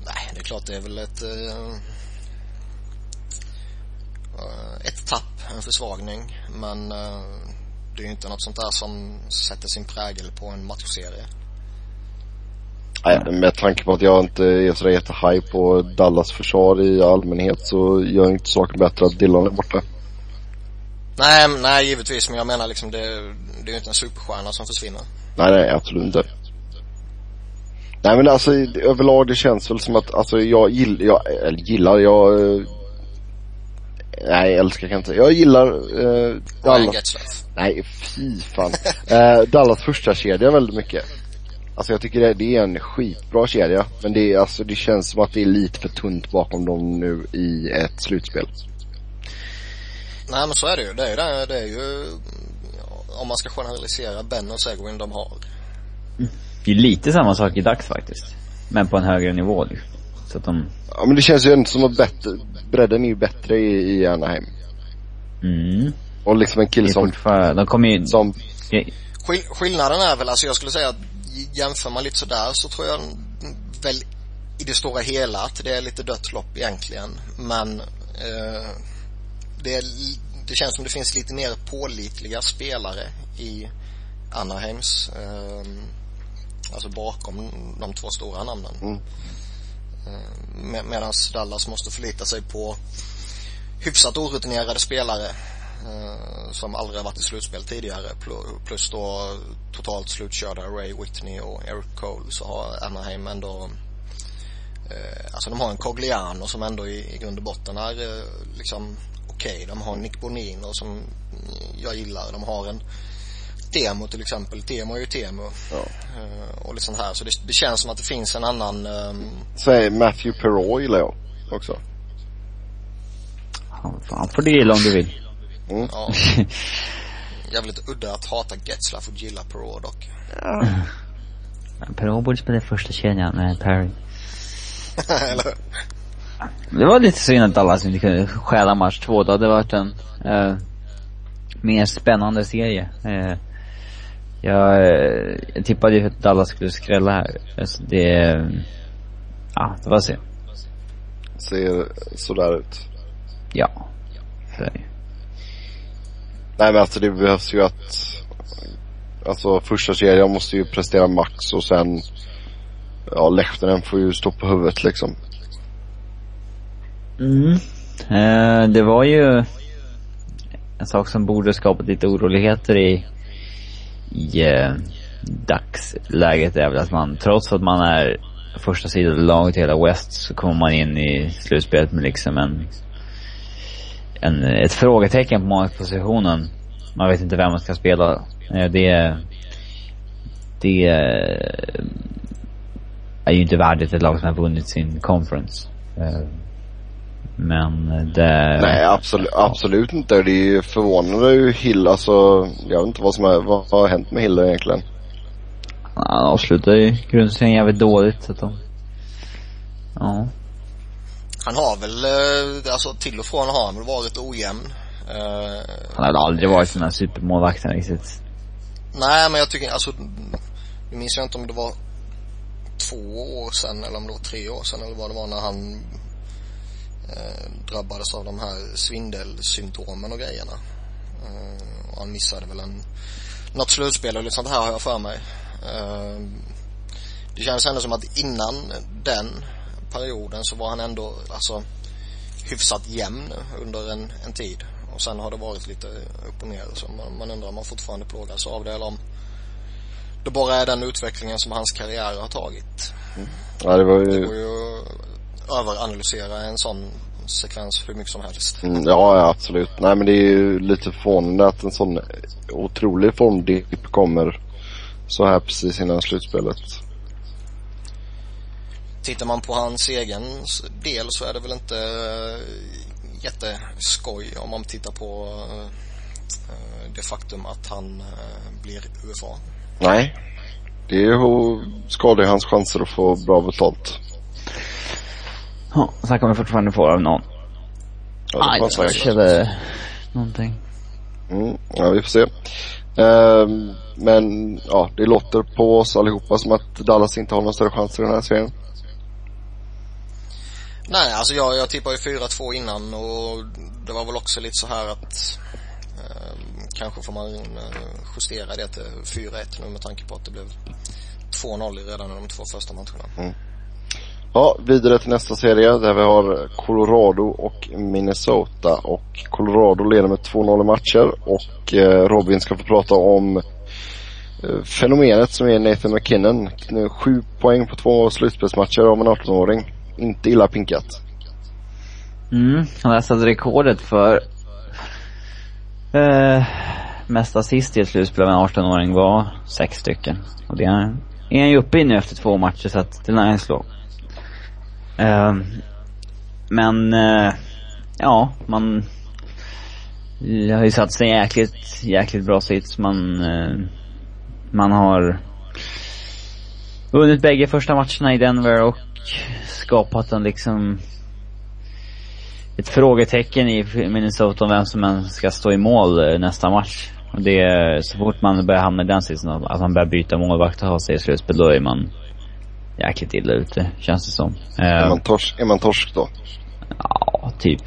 nej, det är klart det är väl ett uh, ett tapp, en försvagning. Men uh, det är ju inte något sånt där som sätter sin prägel på en matchserie. Nej, med tanke på att jag inte är sådär jättehaj på Dallas försvar i allmänhet så gör inte saken bättre att Dylan är borta. Nej, nej givetvis. Men jag menar liksom det, det är ju inte en superstjärna som försvinner. Nej, nej absolut inte. Nej men alltså överlag det känns väl som att, alltså jag gillar, jag, eller gillar, jag Nej, älskar kan inte. Jag gillar eh, Dallas. Nej, fy fan. eh, Dallas första kedja väldigt mycket. Alltså jag tycker det, det, är en skitbra kedja. Men det är alltså, det känns som att det är lite för tunt bakom dem nu i ett slutspel. Nej men så är det ju. Det är ju, det, det är ju om man ska generalisera Ben och Seguin de har. Det är lite samma sak i dags faktiskt. Men på en högre nivå liksom. Så att de... Ja men det känns ju ändå som att bättre, bredden är ju bättre i, i Anaheim. Mm. Och liksom en kille som... De kommer ju... Som... Skill skillnaden är väl, alltså jag skulle säga att jämför man lite sådär så tror jag väl i det stora hela att det är lite dött lopp egentligen. Men eh, det är det känns som det finns lite mer pålitliga spelare i Anaheims, eh, alltså bakom de två stora namnen. Mm. Eh, Med, Medan Dallas måste förlita sig på hyfsat orutinerade spelare eh, som aldrig har varit i slutspel tidigare plus då totalt slutkörda Ray Whitney och Eric Cole så har Anaheim ändå eh, alltså de har en Cogliano som ändå i, i grund och botten är eh, liksom okej. Okay. De har Nick Bonino som jag gillar. De har en Temo till exempel. Temo är ju Temo. Ja. Uh, och lite sånt här. Så det, det, känns som att det finns en annan... Um... Säg Matthew Perrault gillar jag också. Ja, fan får du gilla om du vill. Mm. Ja. Jävligt udda att hata Getzlaff och gilla Perrault dock. Ja. Perrault borde spela första kedjan med Perry. Eller det var lite synd att Dallas inte kunde stjäla match två. Det hade varit en eh, mer spännande serie. Eh, jag, eh, jag tippade ju att Dallas skulle skrälla här. Alltså det, ja, det var se. Ser sådär ut. Ja, så är det Nej men alltså det behövs ju att, alltså första serien måste ju prestera max och sen, ja Lehtinen får ju stå på huvudet liksom. Mm. Eh, det var ju en sak som borde skapat lite oroligheter i, i eh, dagsläget är väl att man, trots att man är första sidan laget i hela West, så kommer man in i slutspelet med liksom en, en ett frågetecken på målpositionen. Man vet inte vem man ska spela. Eh, det, det är ju inte värdigt ett lag som har vunnit sin conference. Eh, Eh, men det... Nej, absolut, absolut inte. Det är ju förvånande hur Hill, alltså, jag vet inte vad som är, vad, har hänt med Hill egentligen? Han avslutade ju grundserien jävligt dåligt så att de, ja. Han har väl, eh, alltså till och från har han väl varit ojämn. Uh, han har väl aldrig varit den här supermålvakten riktigt. Nej men jag tycker, alltså, nu minns jag inte om det var två år sedan eller om det var tre år sedan eller vad det var när han eh, drabbades av de här svindelsymptomen och grejerna. Eh, och han missade väl en, något slutspel lite sånt här har jag för mig. Eh, det känns ändå som att innan den perioden så var han ändå alltså hyfsat jämn under en, en tid. Och sen har det varit lite upp och ner så man, man undrar om man fortfarande plågas av det eller om det bara är den utvecklingen som hans karriär har tagit. Mm. Ja, det var ju... Det går ju överanalysera en sån sekvens hur mycket som helst. Mm, ja, absolut. Nej men det är ju lite förvånande att en sån otrolig formdipp kommer så här precis innan slutspelet. Tittar man på hans egen del så är det väl inte jätteskoj om man tittar på eh, det faktum att han eh, blir UFA. Nej. Det skadar ju hans chanser att få bra betalt. Ja, sen kan vi fortfarande få av någon. Ja, det Nej, säkert. någonting. Mm, ja, vi får se. Uh, men ja, det låter på oss allihopa som att Dallas inte har någon större chans i den här serien. Nej, alltså jag, jag tippade ju 4-2 innan och det var väl också lite så här att kanske får man eh, justera det till 4-1 nu med tanke på att det blev 2-0 redan i de två första matcherna. Mm. Ja, vidare till nästa serie där vi har Colorado och Minnesota och Colorado leder med 2-0 i matcher och eh, Robin ska få prata om eh, fenomenet som är Nathan McKinnon. Nu sju poäng på två slutspelsmatcher av en 18-åring. Inte illa pinkat. Mm, han har satt rekordet för Eh, mest assist i ett slutspel av en 18-åring var sex stycken. Och det är, är han ju uppe i nu efter två matcher så att det är nice slå. Eh, men, eh, ja, man har ju satt sig jäkligt, jäkligt bra sits. Man, eh, man har vunnit bägge första matcherna i Denver och skapat en liksom ett frågetecken i Minnesota om vem som än ska stå i mål eh, nästa match. Och det är, så fort man börjar hamna i den sitsen, att man börjar byta målvakt och ha sig i slutspel, då är man jäkligt illa ute, känns det som. Är eh, man torsk, är man torsk då? Ja, typ.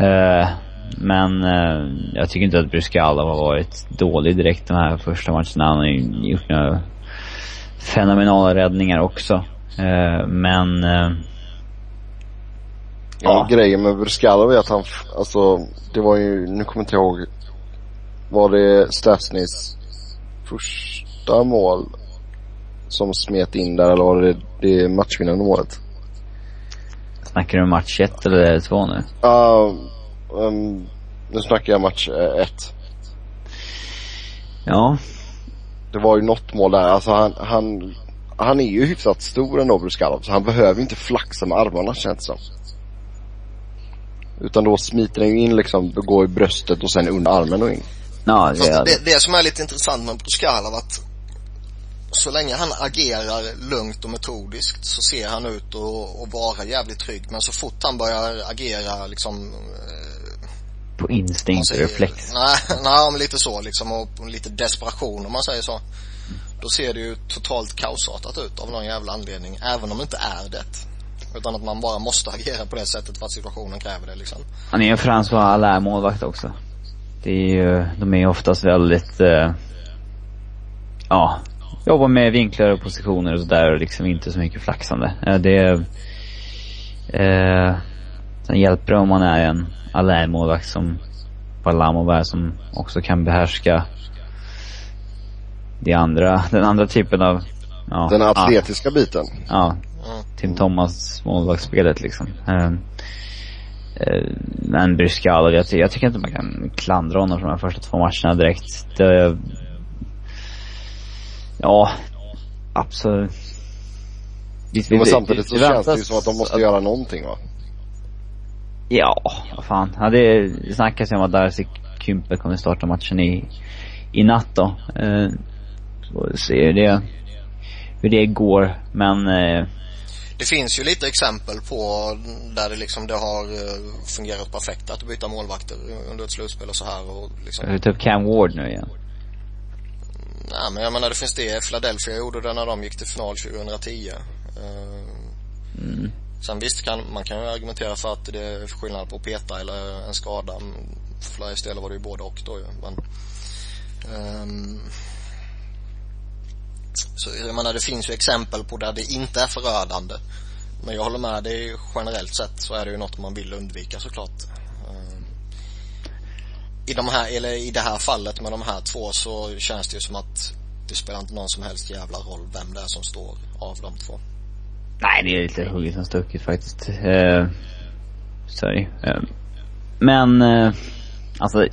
Uh, men uh, jag tycker inte att Bruscala har varit dålig direkt de här första matcherna. Han har ju gjort några fenomenala räddningar också. Men Ja. Grejen med Bruskalov är att han, alltså det var ju, nu kommer jag inte ihåg. Var det Stasnys första mål som smet in där eller var det det matchvinnande målet? Snackar du match 1 eller 2 nu? Ja, uh, um, nu snackar jag match 1. Uh, ja. Det var ju något mål där, alltså han, han, han är ju hyfsat stor ändå Bruskalov så han behöver inte flaxa med armarna känns det som. Utan då smiter den ju in liksom, går i bröstet och sen under armen och in. Ja, det, det, det som är lite intressant med Bruskalov att så länge han agerar lugnt och metodiskt så ser han ut att vara jävligt trygg. Men så fort han börjar agera liksom eh, På instinkt och reflex? Nej, nej, lite så liksom och lite desperation om man säger så. Då ser det ju totalt kaosartat ut av någon jävla anledning. Även om det inte är det. Utan att man bara måste agera på det sättet för att situationen kräver det liksom. Han är ju en François Allaire målvakt också. Det är ju, de är ju oftast väldigt, eh, ja, jobbar med vinklar och positioner och sådär och liksom inte så mycket flaxande. Eh, det, eh, Sen hjälper det om man är en Allaire-målvakt som Valamovär som också kan behärska det andra, den andra typen av, ja. Den atletiska ja, biten? Ja. Tim Thomas målvaktsspelet liksom. Uh, uh, men Bryscal, jag, jag tycker inte man kan klandra honom från de första två matcherna direkt. Det, ja, absolut. Vi, men samtidigt så känns det ju som att de måste att, göra någonting va? Ja, vad fan. Ja, det snackas ju om att Darcy Kympe kommer starta matchen i, i natt då. Eh, får se hur det, hur det går. Men eh, det finns ju lite exempel på där det liksom det har eh, fungerat perfekt att byta målvakter under ett slutspel och så här och liksom. Det typ Cam Ward nu igen? Men jag menar det finns det, Philadelphia gjorde det när de gick till final 2010. Mm. Sen visst kan, man kan ju argumentera för att det är skillnad på peta eller en skada. För Flyers del var det ju både och då ju. Men, um, så jag menar det finns ju exempel på där det inte är förödande. Men jag håller med dig generellt sett så är det ju något man vill undvika såklart. Um, I de här, eller i det här fallet med de här två så känns det ju som att det spelar inte någon som helst jävla roll vem det är som står av de två. Nej, det är lite hugget som stucket faktiskt. Uh, sorry. Uh, men, uh, alltså,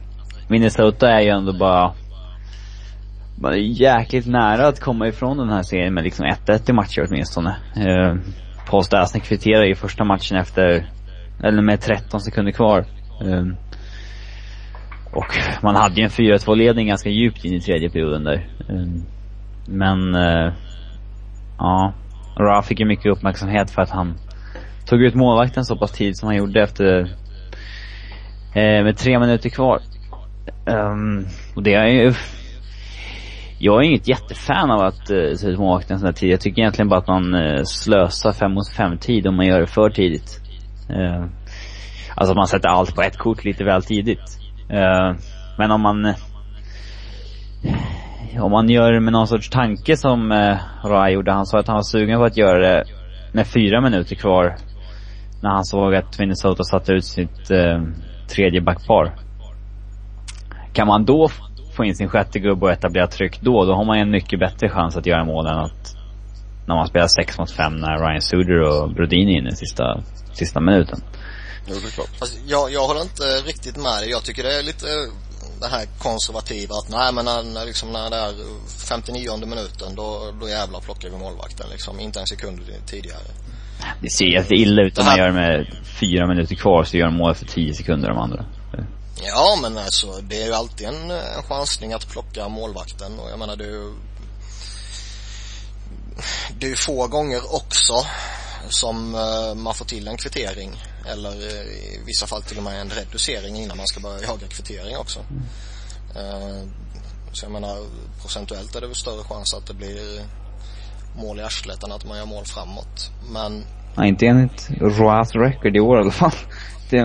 Minnesota är ju ändå bara, bara jäkligt nära att komma ifrån den här serien med liksom 1-1 i matcher åtminstone. Uh, Paul Stasny kvitterar i första matchen efter, eller med 13 sekunder kvar. Uh, och man hade ju en 4-2 ledning ganska djupt in i tredje perioden där. Uh, men, eh, ja. Ra fick ju mycket uppmärksamhet för att han tog ut målvakten så pass tidigt som han gjorde efter, eh, med tre minuter kvar. Um, och det är ju, jag är inget jättefan av att eh, uh, ta ut målvakten sån här tid. Jag tycker egentligen bara att man uh, slösar fem mot fem tid om man gör det för tidigt. Uh, alltså att man sätter allt på ett kort lite väl tidigt. Eh, men om man eh, om man gör det med någon sorts tanke som eh, Rai gjorde. Han sa att han var sugen på att göra det med fyra minuter kvar. När han såg att Minnesota satte ut sitt eh, tredje backpar. Kan man då få in sin sjätte gubbe och etablera tryck då, då har man en mycket bättre chans att göra mål än att när man spelar 6 mot 5 när Ryan Suder och Brodin är inne i sista, sista minuten. Jo, det är klart. Alltså, jag, jag håller inte riktigt med dig. Jag tycker det är lite det här konservativa att nej men när, när, liksom, när det är 59 minuten då, då jävlar plockar vi målvakten liksom. Inte en sekund tidigare. Det ser jätte illa ut om man gör med fyra minuter kvar så gör mål för tio sekunder de andra. Ja men alltså det är ju alltid en, en chansning att plocka målvakten och jag menar ju det är ju få gånger också som uh, man får till en kvittering eller uh, i vissa fall till och med en reducering innan man ska börja jaga kvittering också. Uh, så jag menar procentuellt är det väl större chans att det blir mål i arslet än att man gör mål framåt. Men... Ja, inte enligt Roas record i år i alla fall. Det,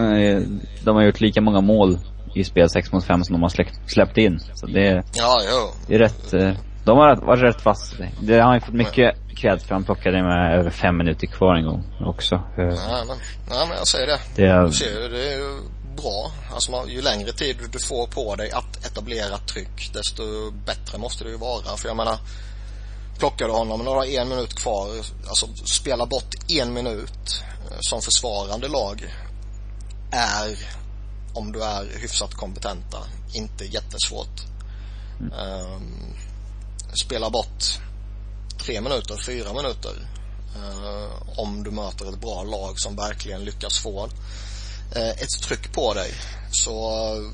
de har gjort lika många mål i spel 6 mot 5 som de har släppt, in. Så det, ja, jo. det är rätt, de har varit rätt fast. Det har ju fått mycket cred för han plockade med över fem minuter kvar en gång också. Nej men, nej, men jag säger det. Det är, du ser, det är ju bra. Alltså man, ju längre tid du får på dig att etablera tryck desto bättre måste det ju vara. För jag menar plockar du honom och har en minut kvar, alltså spela bort en minut eh, som försvarande lag är, om du är hyfsat kompetenta, inte jättesvårt. Mm. Um, spela bort tre minuter, fyra minuter. Eh, om du möter ett bra lag som verkligen lyckas få eh, ett tryck på dig. Så eh,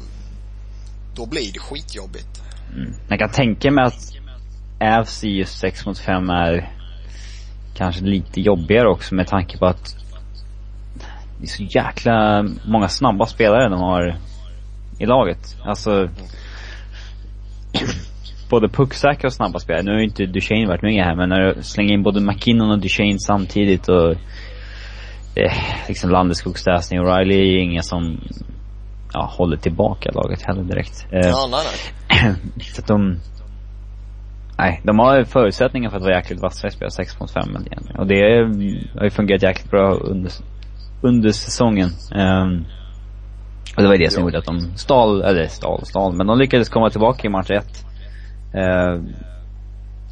då blir det skitjobbigt. Mm. Jag kan tänka mig att AFC just 6 mot 5 är kanske lite jobbigare också med tanke på att det är så jäkla många snabba spelare de har i laget. Alltså mm både pucksäkra och snabba spelare. Nu har ju inte Duchene varit med här, men när du slänger in både McKinnon och Duchene samtidigt och eh, liksom Landeskogs Stasny och Riley är inga som ja, håller tillbaka laget heller direkt. Eh, ja, nej, nej. så att de... Nej, de har förutsättningar för att vara jäkligt vassa i spel, 6 mot 5 igen. Och det har ju fungerat jäkligt bra under, under säsongen. Um, och det var det som gjorde att de stal, eller stal, stal, men de lyckades komma tillbaka i match 1. Eh,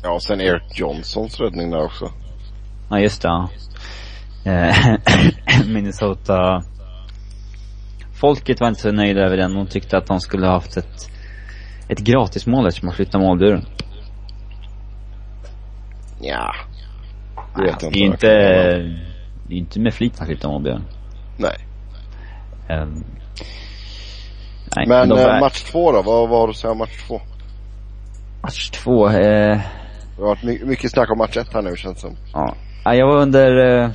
ja, sen Eric Johnsons räddning där också. Ja, just det. Ja. Eh, Minnesota Folket var inte så nöjda över den. De tyckte att de skulle ha haft ett, ett gratis eftersom man flyttade målburen. Ja. Det vet alltså, inte. Det är inte, det är inte med flit man flyttar målburen. Nej. Um, nej. Men, men eh, var... match två då? Vad, vad har du att säga om match två? Match två, eh... Det har varit mycket snack om match ett här nu känns det som. Ja. ja jag var under eh,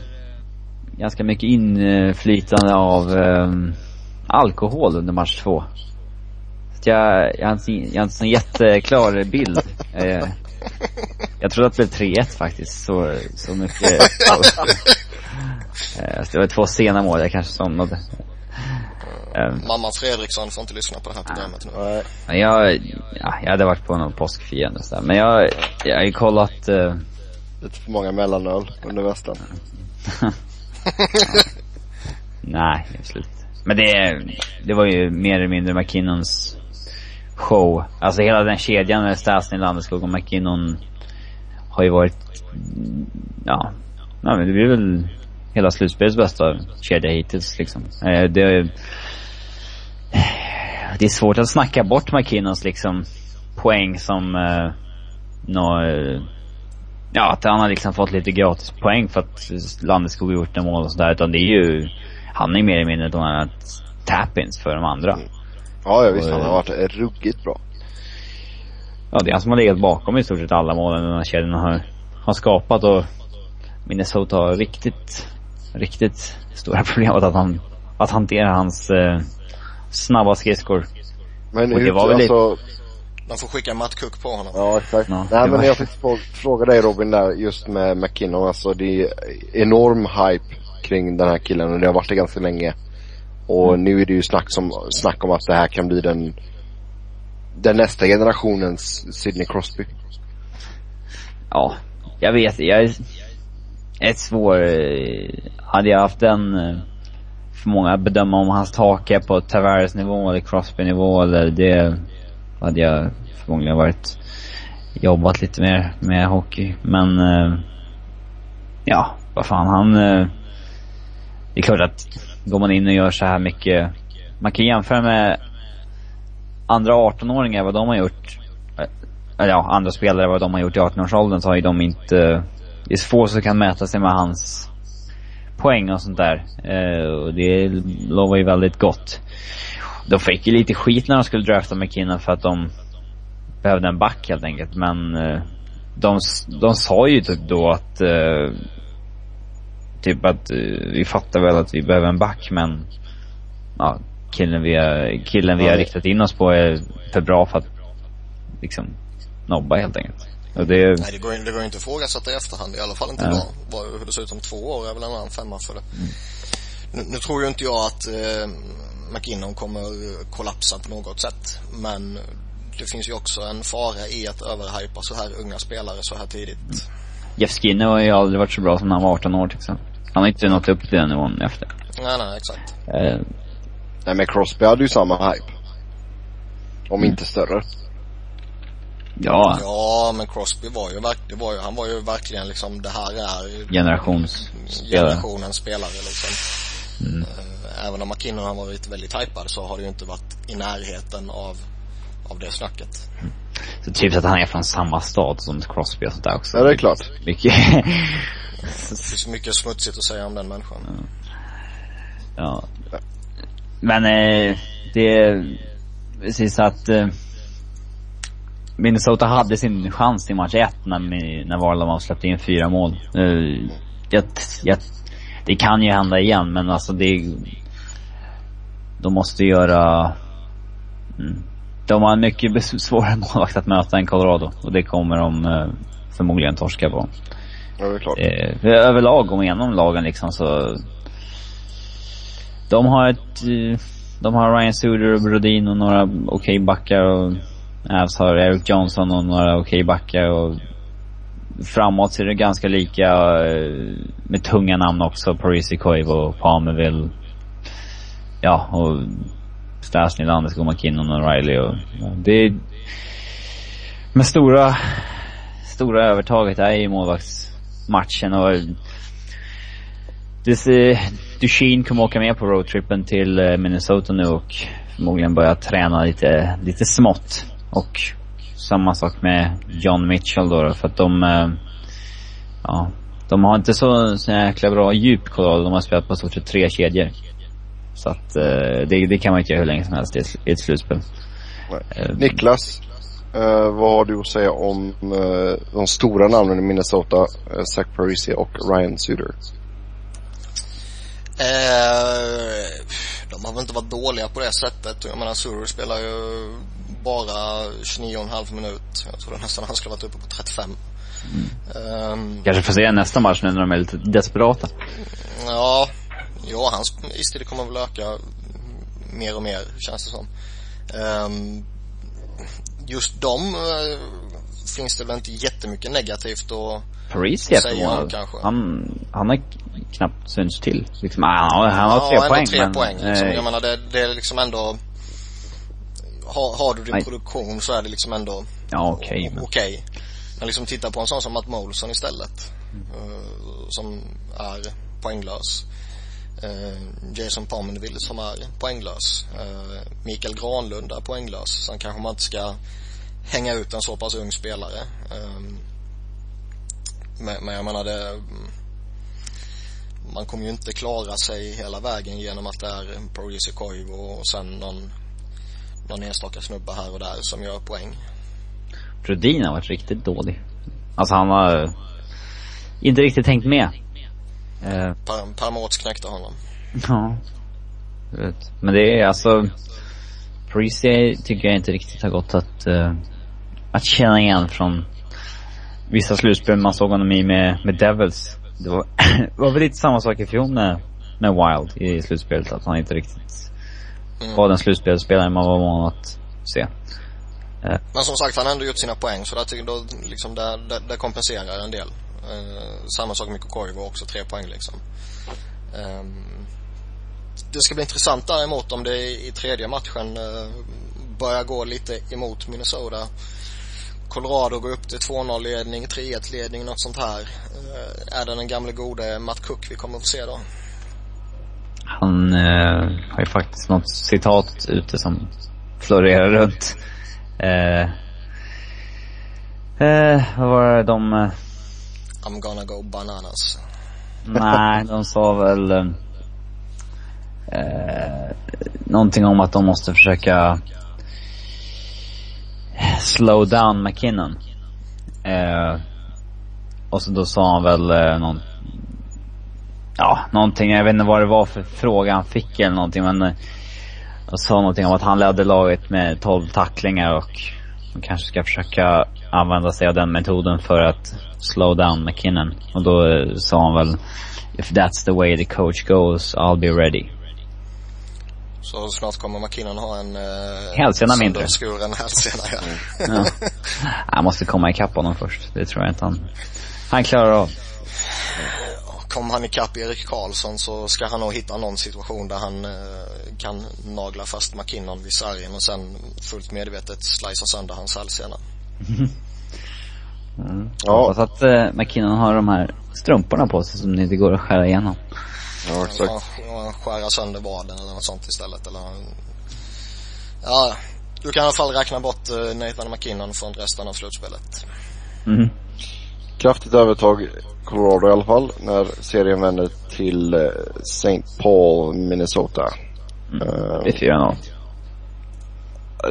ganska mycket inflytande av eh, alkohol under match två. Så jag, jag, har inte, jag har inte en jätteklar bild. Eh, jag trodde att det blev 3-1 faktiskt, så, så mycket. eh, det var två sena mål, jag kanske somnade. Um, Mamma Fredriksson får inte lyssna på det här programmet nu. Men jag, ja, jag hade varit på någon påskfirande och sådär. Men jag, jag har ju kollat... Uh, Lite för många mellanöl under västen. Nej, slut. Men det, det var ju mer eller mindre McKinnons show. Alltså hela den kedjan med Stasny, Landeskog och McKinnon har ju varit, ja, ja men det blir väl hela slutspelets bästa kedja hittills liksom. Eh, det, det är svårt att snacka bort McKinnons liksom poäng som eh, nå, ja, att han har liksom fått lite gratis poäng för att Landeskog har gjort en mål och sådär. Utan det är ju han är mer eller mindre ett tap-ins för de andra. Mm. Ja, ja visst. Och, han har varit ruggigt bra. Ja, det är han som har legat bakom i stort sett alla målen den här kedjan har, har skapat och Minnesota har riktigt, riktigt stora problem att, han, att hantera hans eh, snabba skridskor. Men och det var väl alltså. Man får skicka Matt Cook på honom. Ja, exakt. Ja, Nej men var... jag fick fråga dig Robin där just med McKinnon. Alltså det är enorm hype kring den här killen och det har varit det ganska länge. Och mm. nu är det ju snack, som, snack om att det här kan bli den, den nästa generationens Sidney Crosby. Ja, jag vet. Jag är, är svår. Hade jag haft den eh, för många att bedöma om hans tak är på Tavares nivå eller Crosby nivå eller det hade jag förmodligen varit jobbat lite mer med hockey. Men eh, ja, vad fan han eh, det är klart att går man in och gör så här mycket, man kan jämföra med andra 18-åringar, vad de har gjort. Eh, eller ja, andra spelare, vad de har gjort i 18-årsåldern så har ju de inte, eh, det är få som kan mäta sig med hans poäng och sånt där. Eh, och det lovar ju väldigt gott. De fick ju lite skit när de skulle drafta McKinnon för att de behövde en back helt enkelt. Men eh, de, de sa ju typ då att eh, typ att vi fattar väl att vi behöver en back men ja, killen vi har, killen vi har riktat in oss på är för bra för att liksom nobba helt enkelt. Och det... Nej, det går, det går inte att ifrågasätta i efterhand. I alla fall inte ja. idag. Bara hur det ser ut om två år är väl en annan femma för det. Mm. Nu, nu, tror ju inte jag att eh, McKinnon kommer kollapsa på något sätt. Men det finns ju också en fara i att överhypa så här unga spelare så här tidigt. Mm. Jeff Skinner har ju aldrig varit så bra som när han var 18 år till exempel. Han har inte nått upp till den nivån efter. Nej, nej, exakt. Eh. Nej, men Crosby hade ju samma hype. Om mm. inte större. Ja. Ja, men Crosby var ju verkligen, var ju, han var ju verkligen liksom, det här är Generationsspelare. Generationens spelare liksom. Mm. Eh, även om McKinnon har varit väldigt hypad så har det ju inte varit i närheten av, av det snacket. Mm. Så typ att han är från samma stad som Crosby och sådär också. Ja, det är klart. Mycket. det finns mycket smutsigt att säga om den människan. Ja. ja. Men eh, det är precis att eh, Minnesota hade sin chans i match 1 när, när Varlamov släppte in fyra mål. Eh, jag, jag, det kan ju hända igen men alltså det de måste göra mm, de har en mycket svårare målvakt att möta än Colorado och det kommer de eh, förmodligen torska på. Ja, det är klart. Eh, överlag, gå igenom lagen liksom så... De har ett... Eh, de har Ryan Suder och Brodin och några okej okay backar och Avs har Eric Johnson och några okej backar och framåt ser det ganska lika eh, med tunga namn också. Parisi Koivu, Palmerville. Ja, och Stasny, Landeskog, McKinnon och Riley och ja, det är men stora, stora övertaget är ju målvaktsmatchen och det, eh, Duchene kommer åka med på roadtrippen till eh, Minnesota nu och förmodligen börja träna lite, lite smått. Och samma sak med John Mitchell då, för att de, eh, ja, de har inte så, så jäkla bra djup Colorado. De har spelat på stort sett tre kedjor. Så att eh, det, det kan man inte göra hur länge som helst i ett slutspel. Niklas, Uh, vad har du att säga om uh, de stora namnen i Minnesota? Uh, Zach Parisi och Ryan Suter. de har väl inte varit dåliga på det sättet. Jag menar Suter spelar ju bara 29,5 minut. Jag tror nästan han skulle varit uppe på 35. Mm. Um, Kanske får se nästa match nu när de är lite desperata. Ja, ja hans istid kommer väl öka mer och mer känns det som. Um, just dem äh, finns det väl inte jättemycket negativt att Paris är kanske. Han, han har knappt synts till. Liksom, han, han har tre ja, poäng. tre men, poäng. Liksom. Jag menar det, det är liksom ändå har, har du din Nej. produktion så är det liksom ändå ja, okej. Okay, okay. Men liksom titta på en sån som Matt Molson istället. Mm. Uh, som är poänglös. Uh, Jason Pominville som är poänglös. Uh, Mikael Granlund är poänglös. Sen kanske man inte ska hänga ut en så pass ung spelare. Men, men jag menar det man kommer ju inte klara sig hela vägen genom att det är Progressive Koivu och sen någon någon enstaka snubbe här och där som gör poäng. Brodin har varit riktigt dålig. Alltså han har inte riktigt tänkt med. Eh. Paramots knäckte honom. Ja. Vet. Men det är alltså, Parisi tycker jag inte riktigt har gått att, uh, att känna igen från vissa slutspel man såg honom i med, med Devils. Det var, var väl lite samma sak i fjol med, med Wild i slutspelet, att han inte riktigt mm. var den slutspelsspelaren man var van att se. Uh. Men som sagt, han har ändå gjort sina poäng så där, då, liksom, det, det, det kompenserar en del. Uh, samma sak med Kokoivo också, tre poäng liksom. Um, det ska bli intressant däremot om det i tredje matchen uh, börjar gå lite emot Minnesota. Colorado går upp till 2-0 ledning, 3-1 ledning, något sånt här. Uh, är det den gamle gode Matt Cook vi kommer att få se då? Han uh, har ju faktiskt något citat ute som florerar runt. Uh, vad var det de I'm gonna go bananas. Nej, de sa väl eh, någonting om att de måste försöka slow down McKinnon. Eh, och så då sa han väl eh, någon, ja, någonting, jag vet inte vad det var för fråga han fick eller någonting men eh, och sa någonting om att han ledde laget med 12 tacklingar och man kanske ska försöka använda sig av den metoden för att slow down McKinnon. Och då eh, sa han väl, if that's the way the coach goes, I'll be ready. Så snart kommer McKinnon ha en eh, hälsena mindre. Skuren hälsena, ja. ja. Jag måste komma ikapp honom först. Det tror jag inte han, han klarar av. Kommer han ikapp Erik Karlsson så ska han nog hitta någon situation där han eh, kan nagla fast McKinnon vid sargen och sen fullt medvetet slicea sönder hans hälsena. Mm. Ja. Hoppas att uh, McKinnon har de här strumporna på sig som det inte går att skära igenom. Ja, exakt. Ja, skära sönder vaden eller något sånt istället eller Ja, du kan i alla fall räkna bort uh, Nathan McKinnon från resten av slutspelet. Mm. Kraftigt övertag Colorado i alla fall när serien vänder till uh, St. Paul, Minnesota. Mm. Uh, det är 4-0.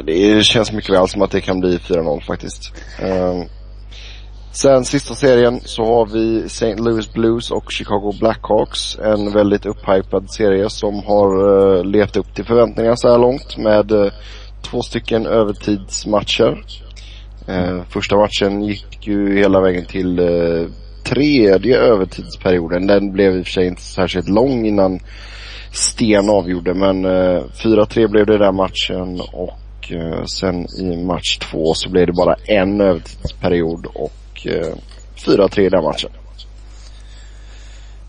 Det känns mycket väl som att det kan bli 4-0 faktiskt. Uh, Sen sista serien så har vi St. Louis Blues och Chicago Blackhawks. En väldigt upphypad serie som har uh, levt upp till förväntningarna så här långt med uh, två stycken övertidsmatcher. Första matchen gick ju hela vägen till tredje övertidsperioden. Den blev i och för sig inte särskilt lång innan Sten avgjorde men eh, 4-3 blev det den matchen och eh, sen i match två så blev det bara en övertidsperiod och eh, 4-3 i den matchen.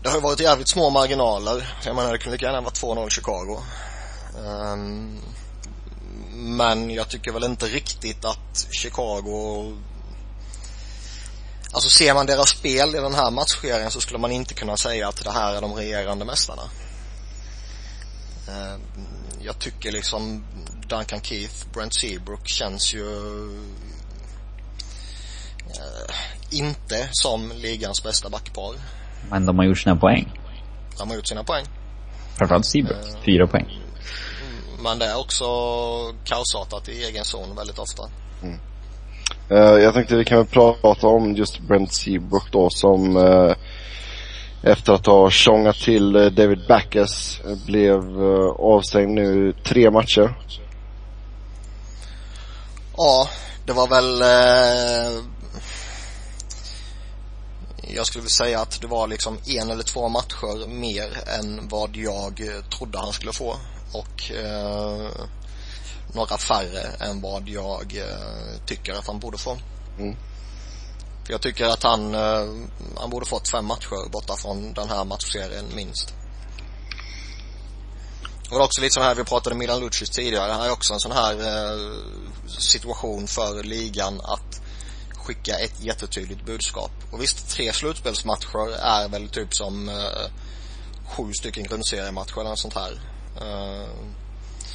Det har ju varit jävligt små marginaler. Jag menar det kunde lika gärna varit 2-0 Chicago. Um, men jag tycker väl inte riktigt att Chicago Alltså ser man deras spel i den här matchserien så skulle man inte kunna säga att det här är de regerande mästarna. Uh, jag tycker liksom Duncan Keith, Brent Seabrook känns ju uh, inte som ligans bästa backpar. Men de har gjort sina poäng. De har gjort sina poäng. Framförallt Seabrook. Uh, Fyra poäng. Men det är också kaosartat i egen zon väldigt ofta. Mm. Eh, jag tänkte vi kan väl prata om just Brent Seabrook då som eh, efter att ha tjongat till eh, David Backus blev avstängd nu tre matcher. Ja, det var väl jag skulle vilja säga att det var liksom en eller två matcher mer än vad jag trodde han skulle få och eh, några färre än vad jag eh, tycker att han borde få. Mm. För jag tycker att han, eh, han borde fått fem matcher borta från den här matchserien minst. Och det är också lite så här, vi pratade Milan Lucic tidigare, det här är också en sån här eh, situation för ligan att skicka ett jättetydligt budskap. Och visst, tre slutspelsmatcher är väl typ som eh, sju stycken grundseriematcher eller något sånt här.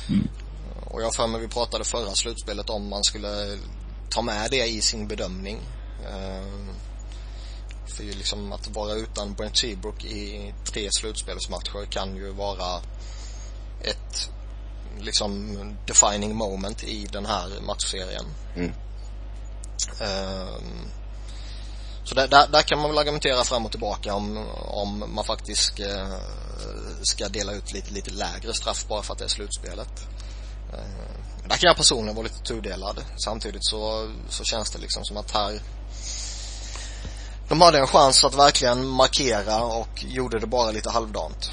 Mm. Och jag för mig vi pratade förra slutspelet om man skulle ta med det i sin bedömning. Uh, för liksom att vara utan Brent Seabrook i tre slutspelsmatcher kan ju vara ett liksom defining moment i den här matchserien. Mm. Uh, så där, där, där, kan man väl argumentera fram och tillbaka om, om man faktiskt uh, ska dela ut lite, lite lägre straff bara för att det är slutspelet. Eh, där kan jag personligen vara lite tudelad. Samtidigt så, så känns det liksom som att här de hade en chans att verkligen markera och gjorde det bara lite halvdant.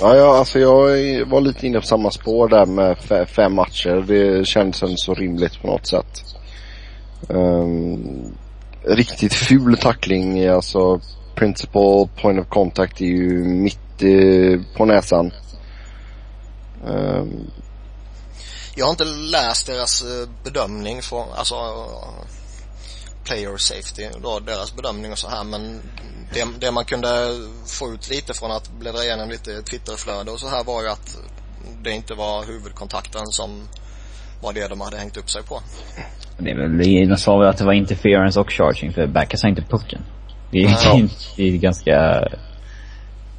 Ja, ja, alltså jag var lite inne på samma spår där med fem matcher. Det kändes inte så rimligt på något sätt. Um, riktigt ful tackling, alltså principal point of contact är ju mitt eh, på näsan. Um. Jag har inte läst deras eh, bedömning från, alltså player safety, då deras bedömning och så här men det, det man kunde få ut lite från att bläddra igenom lite Twitterflöde och så här var ju att det inte var huvudkontakten som var det de hade hängt upp sig på. Det är väl, de sa väl att det var interference och charging för Backus har inte pucken. Det är, ja. det är ganska,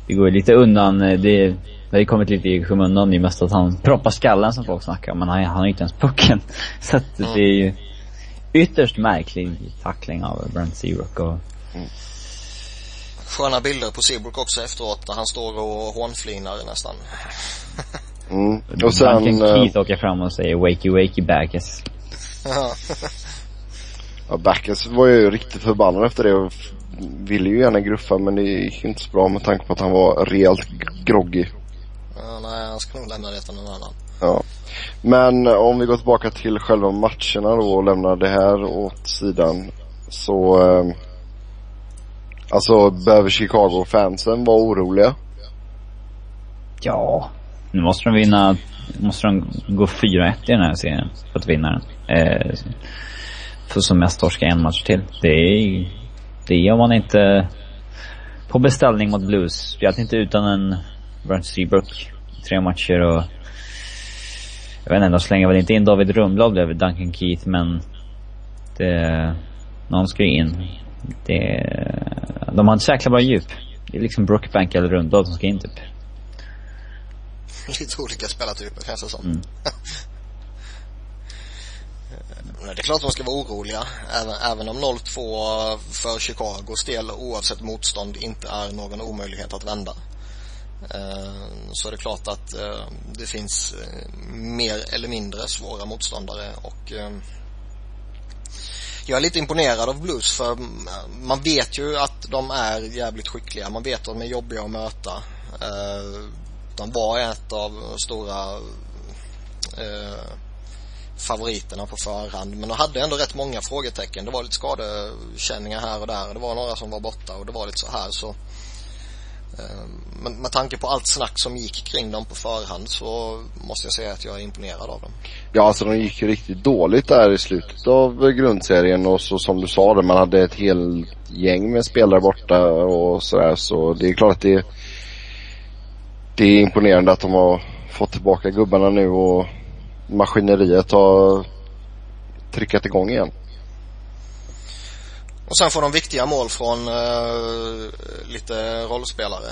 det går lite undan, det, det har ju kommit lite i skymundan i mest att han proppar skallen som folk snackar om, men han, han har inte ens pucken. Så att mm. det är ju ytterst märklig tackling av Brent Seabrook och mm. Sköna bilder på Seabrook också efteråt när han står och hånflinar nästan. Mm. Och sen... Duncan eh, Keith åker fram och säger wakey wakey Backus. ja, Backus var ju riktigt förbannad efter det och ville ju gärna gruffa men det gick inte så bra med tanke på att han var rejält groggy. Ja, nej, han ska nog lämna det till någon annan. Ja. Men om vi går tillbaka till själva matcherna då och lämnar det här åt sidan. Så, eh, alltså behöver Chicago-fansen vara oroliga? Ja, nu måste de vinna, måste de gå 4-1 i den här serien för att vinna den. Eh, för som mest torska en match till. Det är, det gör man inte på beställning mot Blues. Speciellt inte utan en Brent Seabrook. Tre matcher och jag vet inte, de slänger väl inte in David Rundblad över Duncan Keith men det, någon ska ju in. Det, de har inte så jäkla bra djup. Det är liksom Brookbank eller Rundblad som ska in typ. lite olika spelartyper känns det som. Mm. Eh, det är klart de ska vara oroliga. Även, även om 0-2 för Chicagos del oavsett motstånd inte är någon omöjlighet att vända. Eh, så är det klart att eh, det finns mer eller mindre svåra motståndare och jag är lite imponerad av Blues för man vet ju att de är jävligt skickliga. Man vet att de är jobbiga att möta de var ett av stora favoriterna på förhand. Men de hade ändå rätt många frågetecken. Det var lite skadekänningar här och där. Det var några som var borta och det var lite så här så ehm, men med tanke på allt snack som gick kring dem på förhand så måste jag säga att jag är imponerad av dem. Ja, alltså de gick ju riktigt dåligt där i slutet av grundserien och så som du sa det, man hade ett helt gäng med spelare borta och sådär så det är klart att det det är imponerande att de har fått tillbaka gubbarna nu och maskineriet har tryckat igång igen. Och sen får de viktiga mål från uh, lite rollspelare.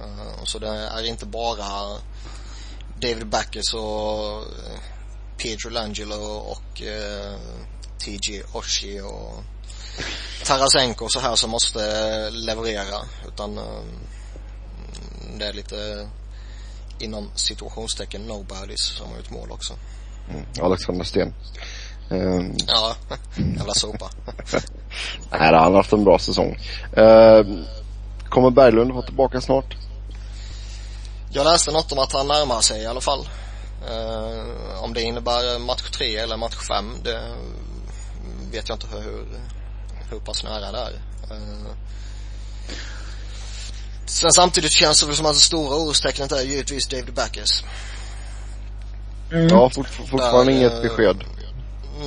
Uh, så det är inte bara David Backes och eh, Pedro Langelo och uh, TG Oshie och Tarasenko och så här som måste leverera. Utan det är lite inom situationstecken nobodies som har gjort mål också. Mm. Alexander Sten. Um, ja, jävla sopa. Nej, han har haft en bra säsong. Uh, kommer Berglund vara tillbaka snart? Jag läste något om att han närmar sig i alla fall. Uh, om det innebär match tre eller match fem, det vet jag inte hur, hur pass nära det är. Uh, sen samtidigt känns det väl som att det stora orostecknet är givetvis David Backes. Mm. Ja, fort, fortfarande Där, inget besked.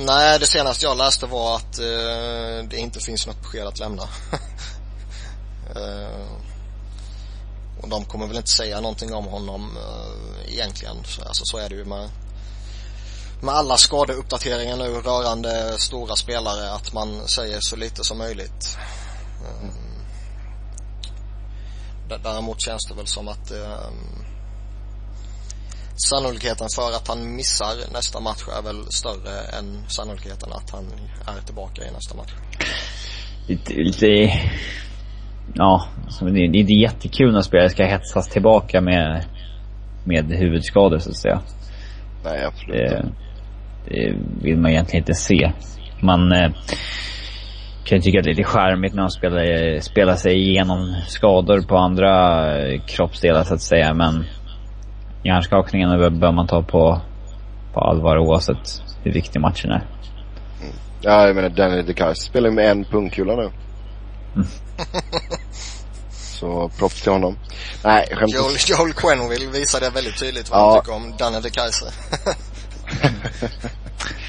Nej, det senaste jag läste var att eh, det inte finns något besked att lämna. eh, och de kommer väl inte säga någonting om honom eh, egentligen. Så, alltså så är det ju med med alla skadeuppdateringar nu rörande stora spelare att man säger så lite som möjligt. Mm. Däremot känns det väl som att eh, sannolikheten för att han missar nästa match är väl större än sannolikheten att han är tillbaka i nästa match. Lite, lite ja, alltså det, är inte jättekul när spelare ska hetsas tillbaka med, med huvudskador så att säga. Nej, absolut det, det vill man egentligen inte se. Man eh, kan tycka att det är lite charmigt när de spelar, spelar sig igenom skador på andra eh, kroppsdelar så att säga, men hjärnskakningarna bör man ta på, på allvar oavsett hur viktig matchen är. Mm. Ja, jag menar Danny DeKaiser spelar med en pungkula nu. Mm. Så props till honom. Nej, skämt Joel, Joel Quenville visade väldigt tydligt vad ja. han tycker om Danny DeKaiser.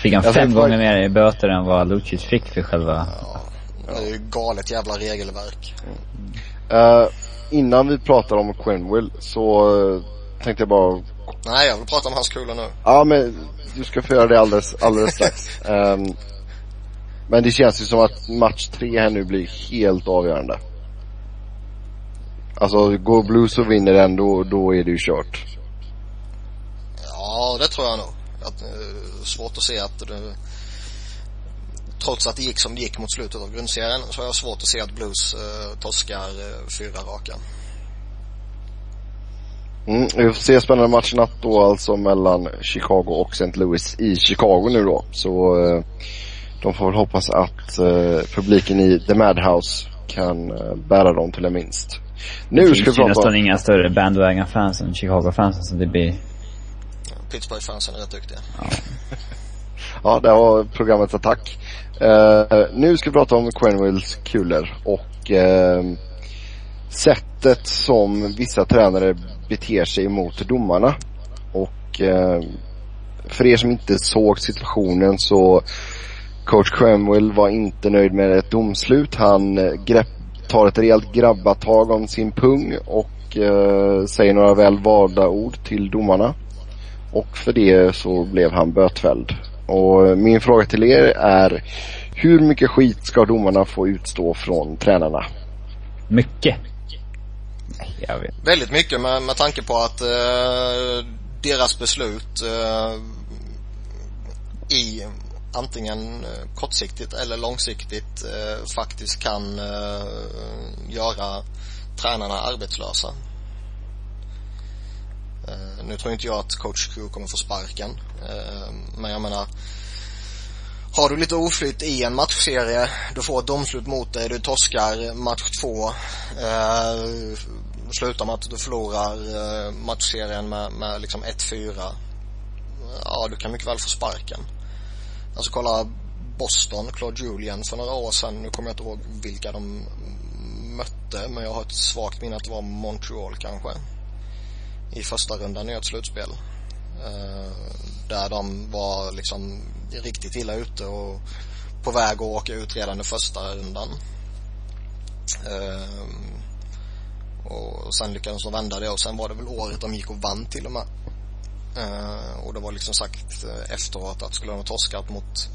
fick han fem gånger mer i böter än vad Lucic fick för själva... Ja, det är ju galet jävla regelverk. Mm. Uh, innan vi pratar om Quenville så uh, tänkte jag bara... Nej, jag vill prata om hans kula nu. Ja, men du ska få göra det alldeles, alldeles strax. um, men det känns ju som att match tre här nu blir helt avgörande. Alltså, går Blues och vinner den då, då är det ju kört. Ja, det tror jag nog. Att, uh, svårt att se att det, trots att det gick som det gick mot slutet av grundserien så har jag svårt att se att Blues uh, torskar uh, fyra raka. Mm, vi får se spännande match natt då alltså mellan Chicago och St. Louis i Chicago nu då. Så eh, de får väl hoppas att eh, publiken i The Madhouse kan eh, bära dem till en minst. Nu ska vi prata... Det finns nästan inga större bandwagon-fans än Chicago-fansen så det blir... Pittsburgh-fansen är rätt duktiga. Ja. ja, det var programmets attack. Uh, nu ska vi prata om Quenwills kulor och uh, sättet som vissa tränare beter sig mot domarna. Och uh, för er som inte såg situationen så coach Quenwill var inte nöjd med ett domslut. Han grepp, tar ett rejält grabbatag om sin pung och säger några väl valda ord till domarna. Och för det så blev han bötfälld. Och min fråga till er är hur mycket skit ska domarna få utstå från tränarna? Mycket. Jag vet. Väldigt mycket med, med tanke på att eh, deras beslut eh, i antingen eh, kortsiktigt eller långsiktigt eh, faktiskt kan eh, göra tränarna arbetslösa. Eh, nu tror inte jag att coach Q kommer få sparken. Eh, men jag menar har du lite oflytt i en matchserie, du får ett domslut mot dig, du torskar match två. Eh, slutar med att du förlorar eh, matchserien med, med liksom 1-4. ja du kan mycket väl få sparken. Alltså kolla Boston, Claude Julian för några år sedan. Nu kommer jag inte ihåg vilka de mötte men jag har ett svagt minne att det var Montreal kanske. I första rundan i ett slutspel. Uh, där de var liksom riktigt illa ute och på väg att åka ut redan i första rundan. Uh, och sen lyckades de vända det och sen var det väl året de gick och vann till och med. Uh, och det var liksom sagt efteråt att skulle de ha torskat mot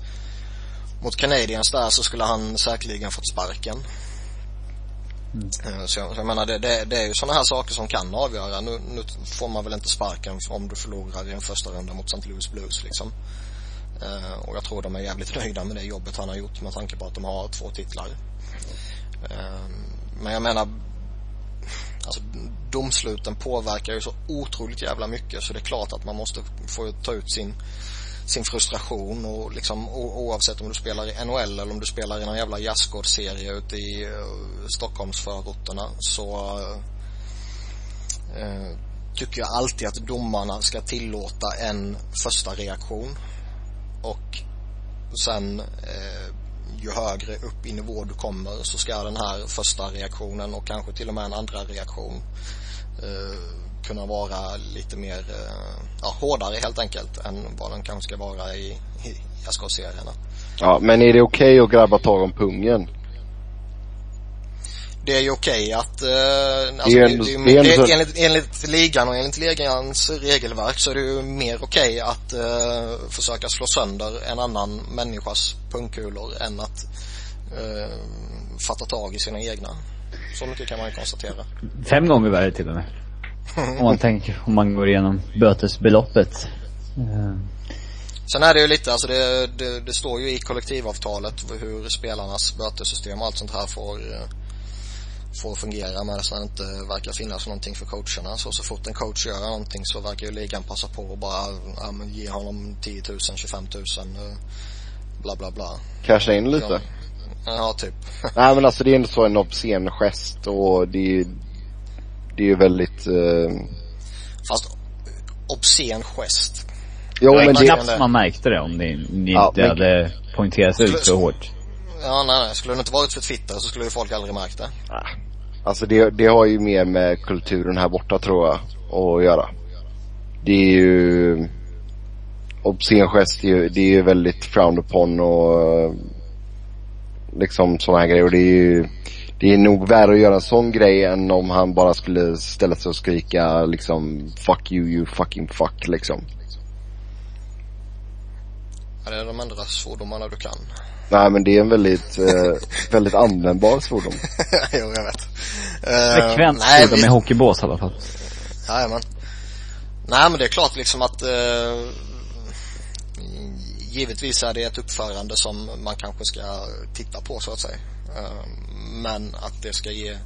mot Canadiens där så skulle han säkerligen fått sparken. Mm. Eh, så, jag, så jag menar det, det, det är ju sådana här saker som kan avgöra. Nu, nu, får man väl inte sparken om du förlorar i en första runda mot St. Louis Blues liksom. Uh, och jag tror de är jävligt nöjda med det jobbet han har gjort med tanke på att de har två titlar. Uh, men jag menar Alltså domsluten påverkar ju så otroligt jävla mycket så det är klart att man måste få ta ut sin sin frustration och liksom oavsett om du spelar i NHL eller om du spelar i någon jävla jazzgårdsserie ute i uh, Stockholmsförorterna så uh, tycker jag alltid att domarna ska tillåta en första reaktion. Och sen uh, ju högre upp i nivå du kommer så ska den här första reaktionen och kanske till och med en andra reaktion kunna vara lite mer, eh, ja, hårdare helt enkelt än vad den kanske ska vara i, i jazzgårdsserierna. Ja, men är det okej okay att grabba tag om pungen? Det är ju okej okay att, eh, alltså det, det, det, det, det, enligt, enligt ligan och enligt ligans regelverk så är det ju mer okej okay att eh, försöka slå sönder en annan människas pungkulor än att eh, fatta tag i sina egna. Så mycket kan man ju konstatera. Fem gånger värre till och med. Om man tänker, om man går igenom bötesbeloppet. Uh. Sen är det ju lite, alltså det, det, det, står ju i kollektivavtalet hur spelarnas bötessystem och allt sånt här får, eh, får fungera men nästan inte verkar finnas någonting för coacherna. Så så fort en coach gör någonting så verkar ju ligan passa på och bara, ja men ge honom 10 000, 25 000, bla bla bla. Casha in lite? Ja, ja typ. Nej men alltså det är ändå så en obscen gest och det är det är ju väldigt... Eh... Fast obscen gest. Jo men det... knappt man märkte det om det inte ja, men... hade poängterats ut så hårt. Ja nej, nej. Skulle det inte varit för Twitter så skulle ju folk aldrig märkt det. Ah. Alltså det, det har ju mer med kulturen här borta tror jag att göra. Det är ju obscen gest, det är ju väldigt frowned upon och liksom sådana här grejer och det är ju det är nog värre att göra en sån grej än om han bara skulle ställa sig och skrika liksom fuck you, you fucking fuck liksom. Ja, det är de enda svordomarna du kan. Nej men det är en väldigt, eh, väldigt användbar svordom. jo, jag vet. Uh, Frekvent svordom vi... i hockeybås i alla fall. Jajamän. Nej men det är klart liksom att uh, givetvis är det ett uppförande som man kanske ska titta på så att säga. Uh, men att det ska ge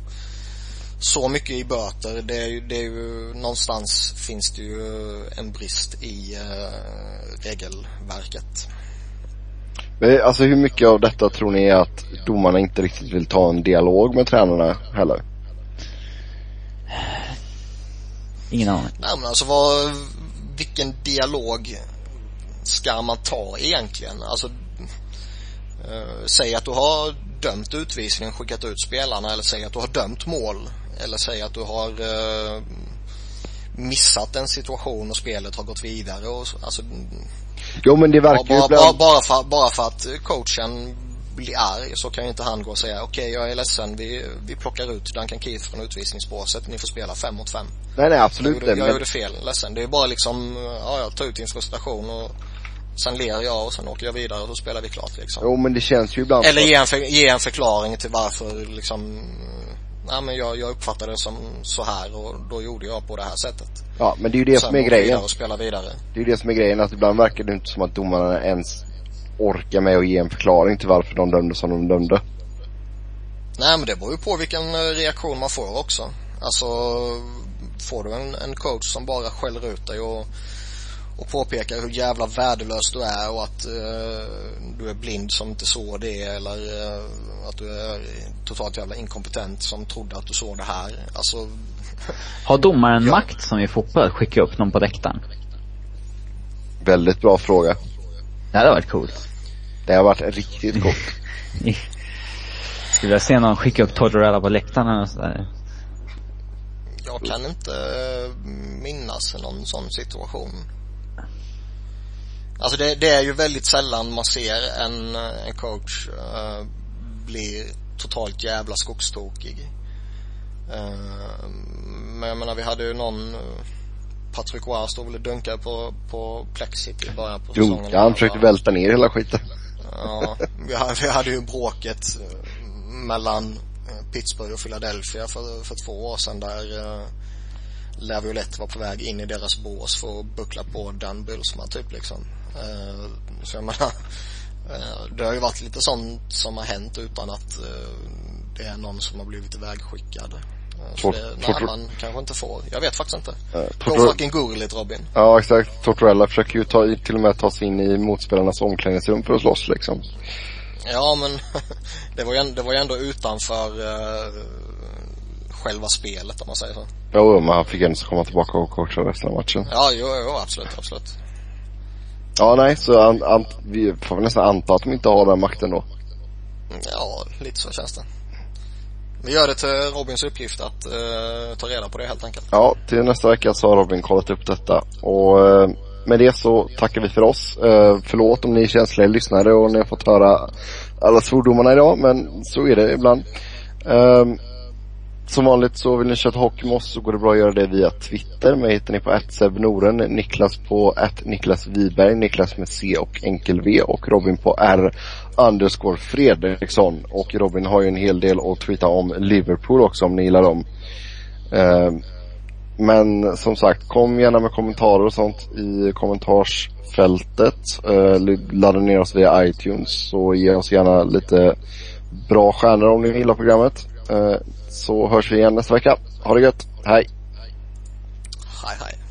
så mycket i böter, det är ju, det är ju någonstans finns det ju en brist i uh, regelverket. Men alltså hur mycket av detta tror ni är att domarna inte riktigt vill ta en dialog med tränarna heller? Ingen aning. Nej men alltså vad, vilken dialog ska man ta egentligen? Alltså, uh, säg att du har dömt utvisning, skickat ut spelarna eller säg att du har dömt mål eller säg att du har eh, missat en situation och spelet har gått vidare och alltså Jo men det verkar bara, ju bara, bara, för, bara för att coachen blir arg så kan ju inte han gå och säga okej okay, jag är ledsen vi, vi plockar ut Duncan Keith från utvisningsbåset ni får spela fem mot fem. Nej nej absolut inte. Jag, jag men... gjorde fel, ledsen. Det är bara liksom, ja jag tar ut din frustration och Sen ler jag och sen åker jag vidare och så spelar vi klart liksom. Jo men det känns ju ibland Eller ge en, för, ge en förklaring till varför liksom Nej men jag, jag uppfattade det som så här och då gjorde jag på det här sättet. Ja men det är ju det som är grejen. och spela vidare. Det är ju det som är grejen att ibland verkar det inte som att domarna ens orkar med att ge en förklaring till varför de dömde som de dömde. Nej men det beror ju på vilken eh, reaktion man får också. Alltså får du en, en coach som bara skäller ut dig och och påpekar hur jävla värdelös du är och att uh, du är blind som inte såg det eller uh, att du är totalt jävla inkompetent som trodde att du såg det här. Alltså Har domaren ja. makt som i fotboll att skicka upp någon på läktaren? väldigt bra fråga. Det hade varit coolt. Det har varit riktigt coolt. Skulle jag se någon skicka upp Tortorella på läktaren eller sådär? Jag kan inte eh, minnas någon sån situation. Alltså det, det är ju väldigt sällan man ser en, en coach uh, bli totalt jävla skogstokig. Uh, men jag menar vi hade ju någon Patrick Roy stod väl och dunkade på, på plexit i början på säsongen. Dunka, han försökte välta ner hela skiten. Ja, vi hade, vi hade ju bråket mellan Pittsburgh och Philadelphia för, för två år sedan där Laviolette var på väg in i deras bås för att buckla på Dan Bylsma typ liksom. Uh, så jag menar, uh, det har ju varit lite sånt som har hänt utan att uh, det är någon som har blivit ivägskickad. Så det, nej, man kanske inte får. Jag vet faktiskt inte. Uh, Go fucking google lite Robin. Ja exakt. Tortorella försöker ju ta, till och med ta sig in i motspelarnas omklädningsrum för att slåss liksom. Ja men det var ju, det var ju ändå utanför uh, själva spelet om man säger så. Jo, men han fick ändå komma tillbaka och coacha resten av matchen. Ja, jo, jo absolut, absolut. Ja, nej, så an, an, vi får väl nästan anta att de inte har den makten då. Ja, lite så känns det. Vi gör det till Robins uppgift att uh, ta reda på det helt enkelt. Ja, till nästa vecka så har Robin kollat upp detta och uh, med det så tackar vi för oss. Uh, förlåt om ni är känsliga lyssnare och ni har fått höra alla svordomarna idag, men så är det ibland. Som vanligt så vill ni köra hockey med oss så går det bra att göra det via Twitter. Mig hittar ni på Noren, Niklas på Niklas Niklas med C och enkel V och Robin på R underscore Fredriksson. Och Robin har ju en hel del att tweeta om Liverpool också om ni gillar dem. Uh, men som sagt, kom gärna med kommentarer och sånt i kommentarsfältet. Uh, ladda ner oss via iTunes och ge oss gärna lite bra stjärnor om ni gillar programmet. Uh, så hörs vi igen nästa vecka. Ha det gött. Hej. Hej hej.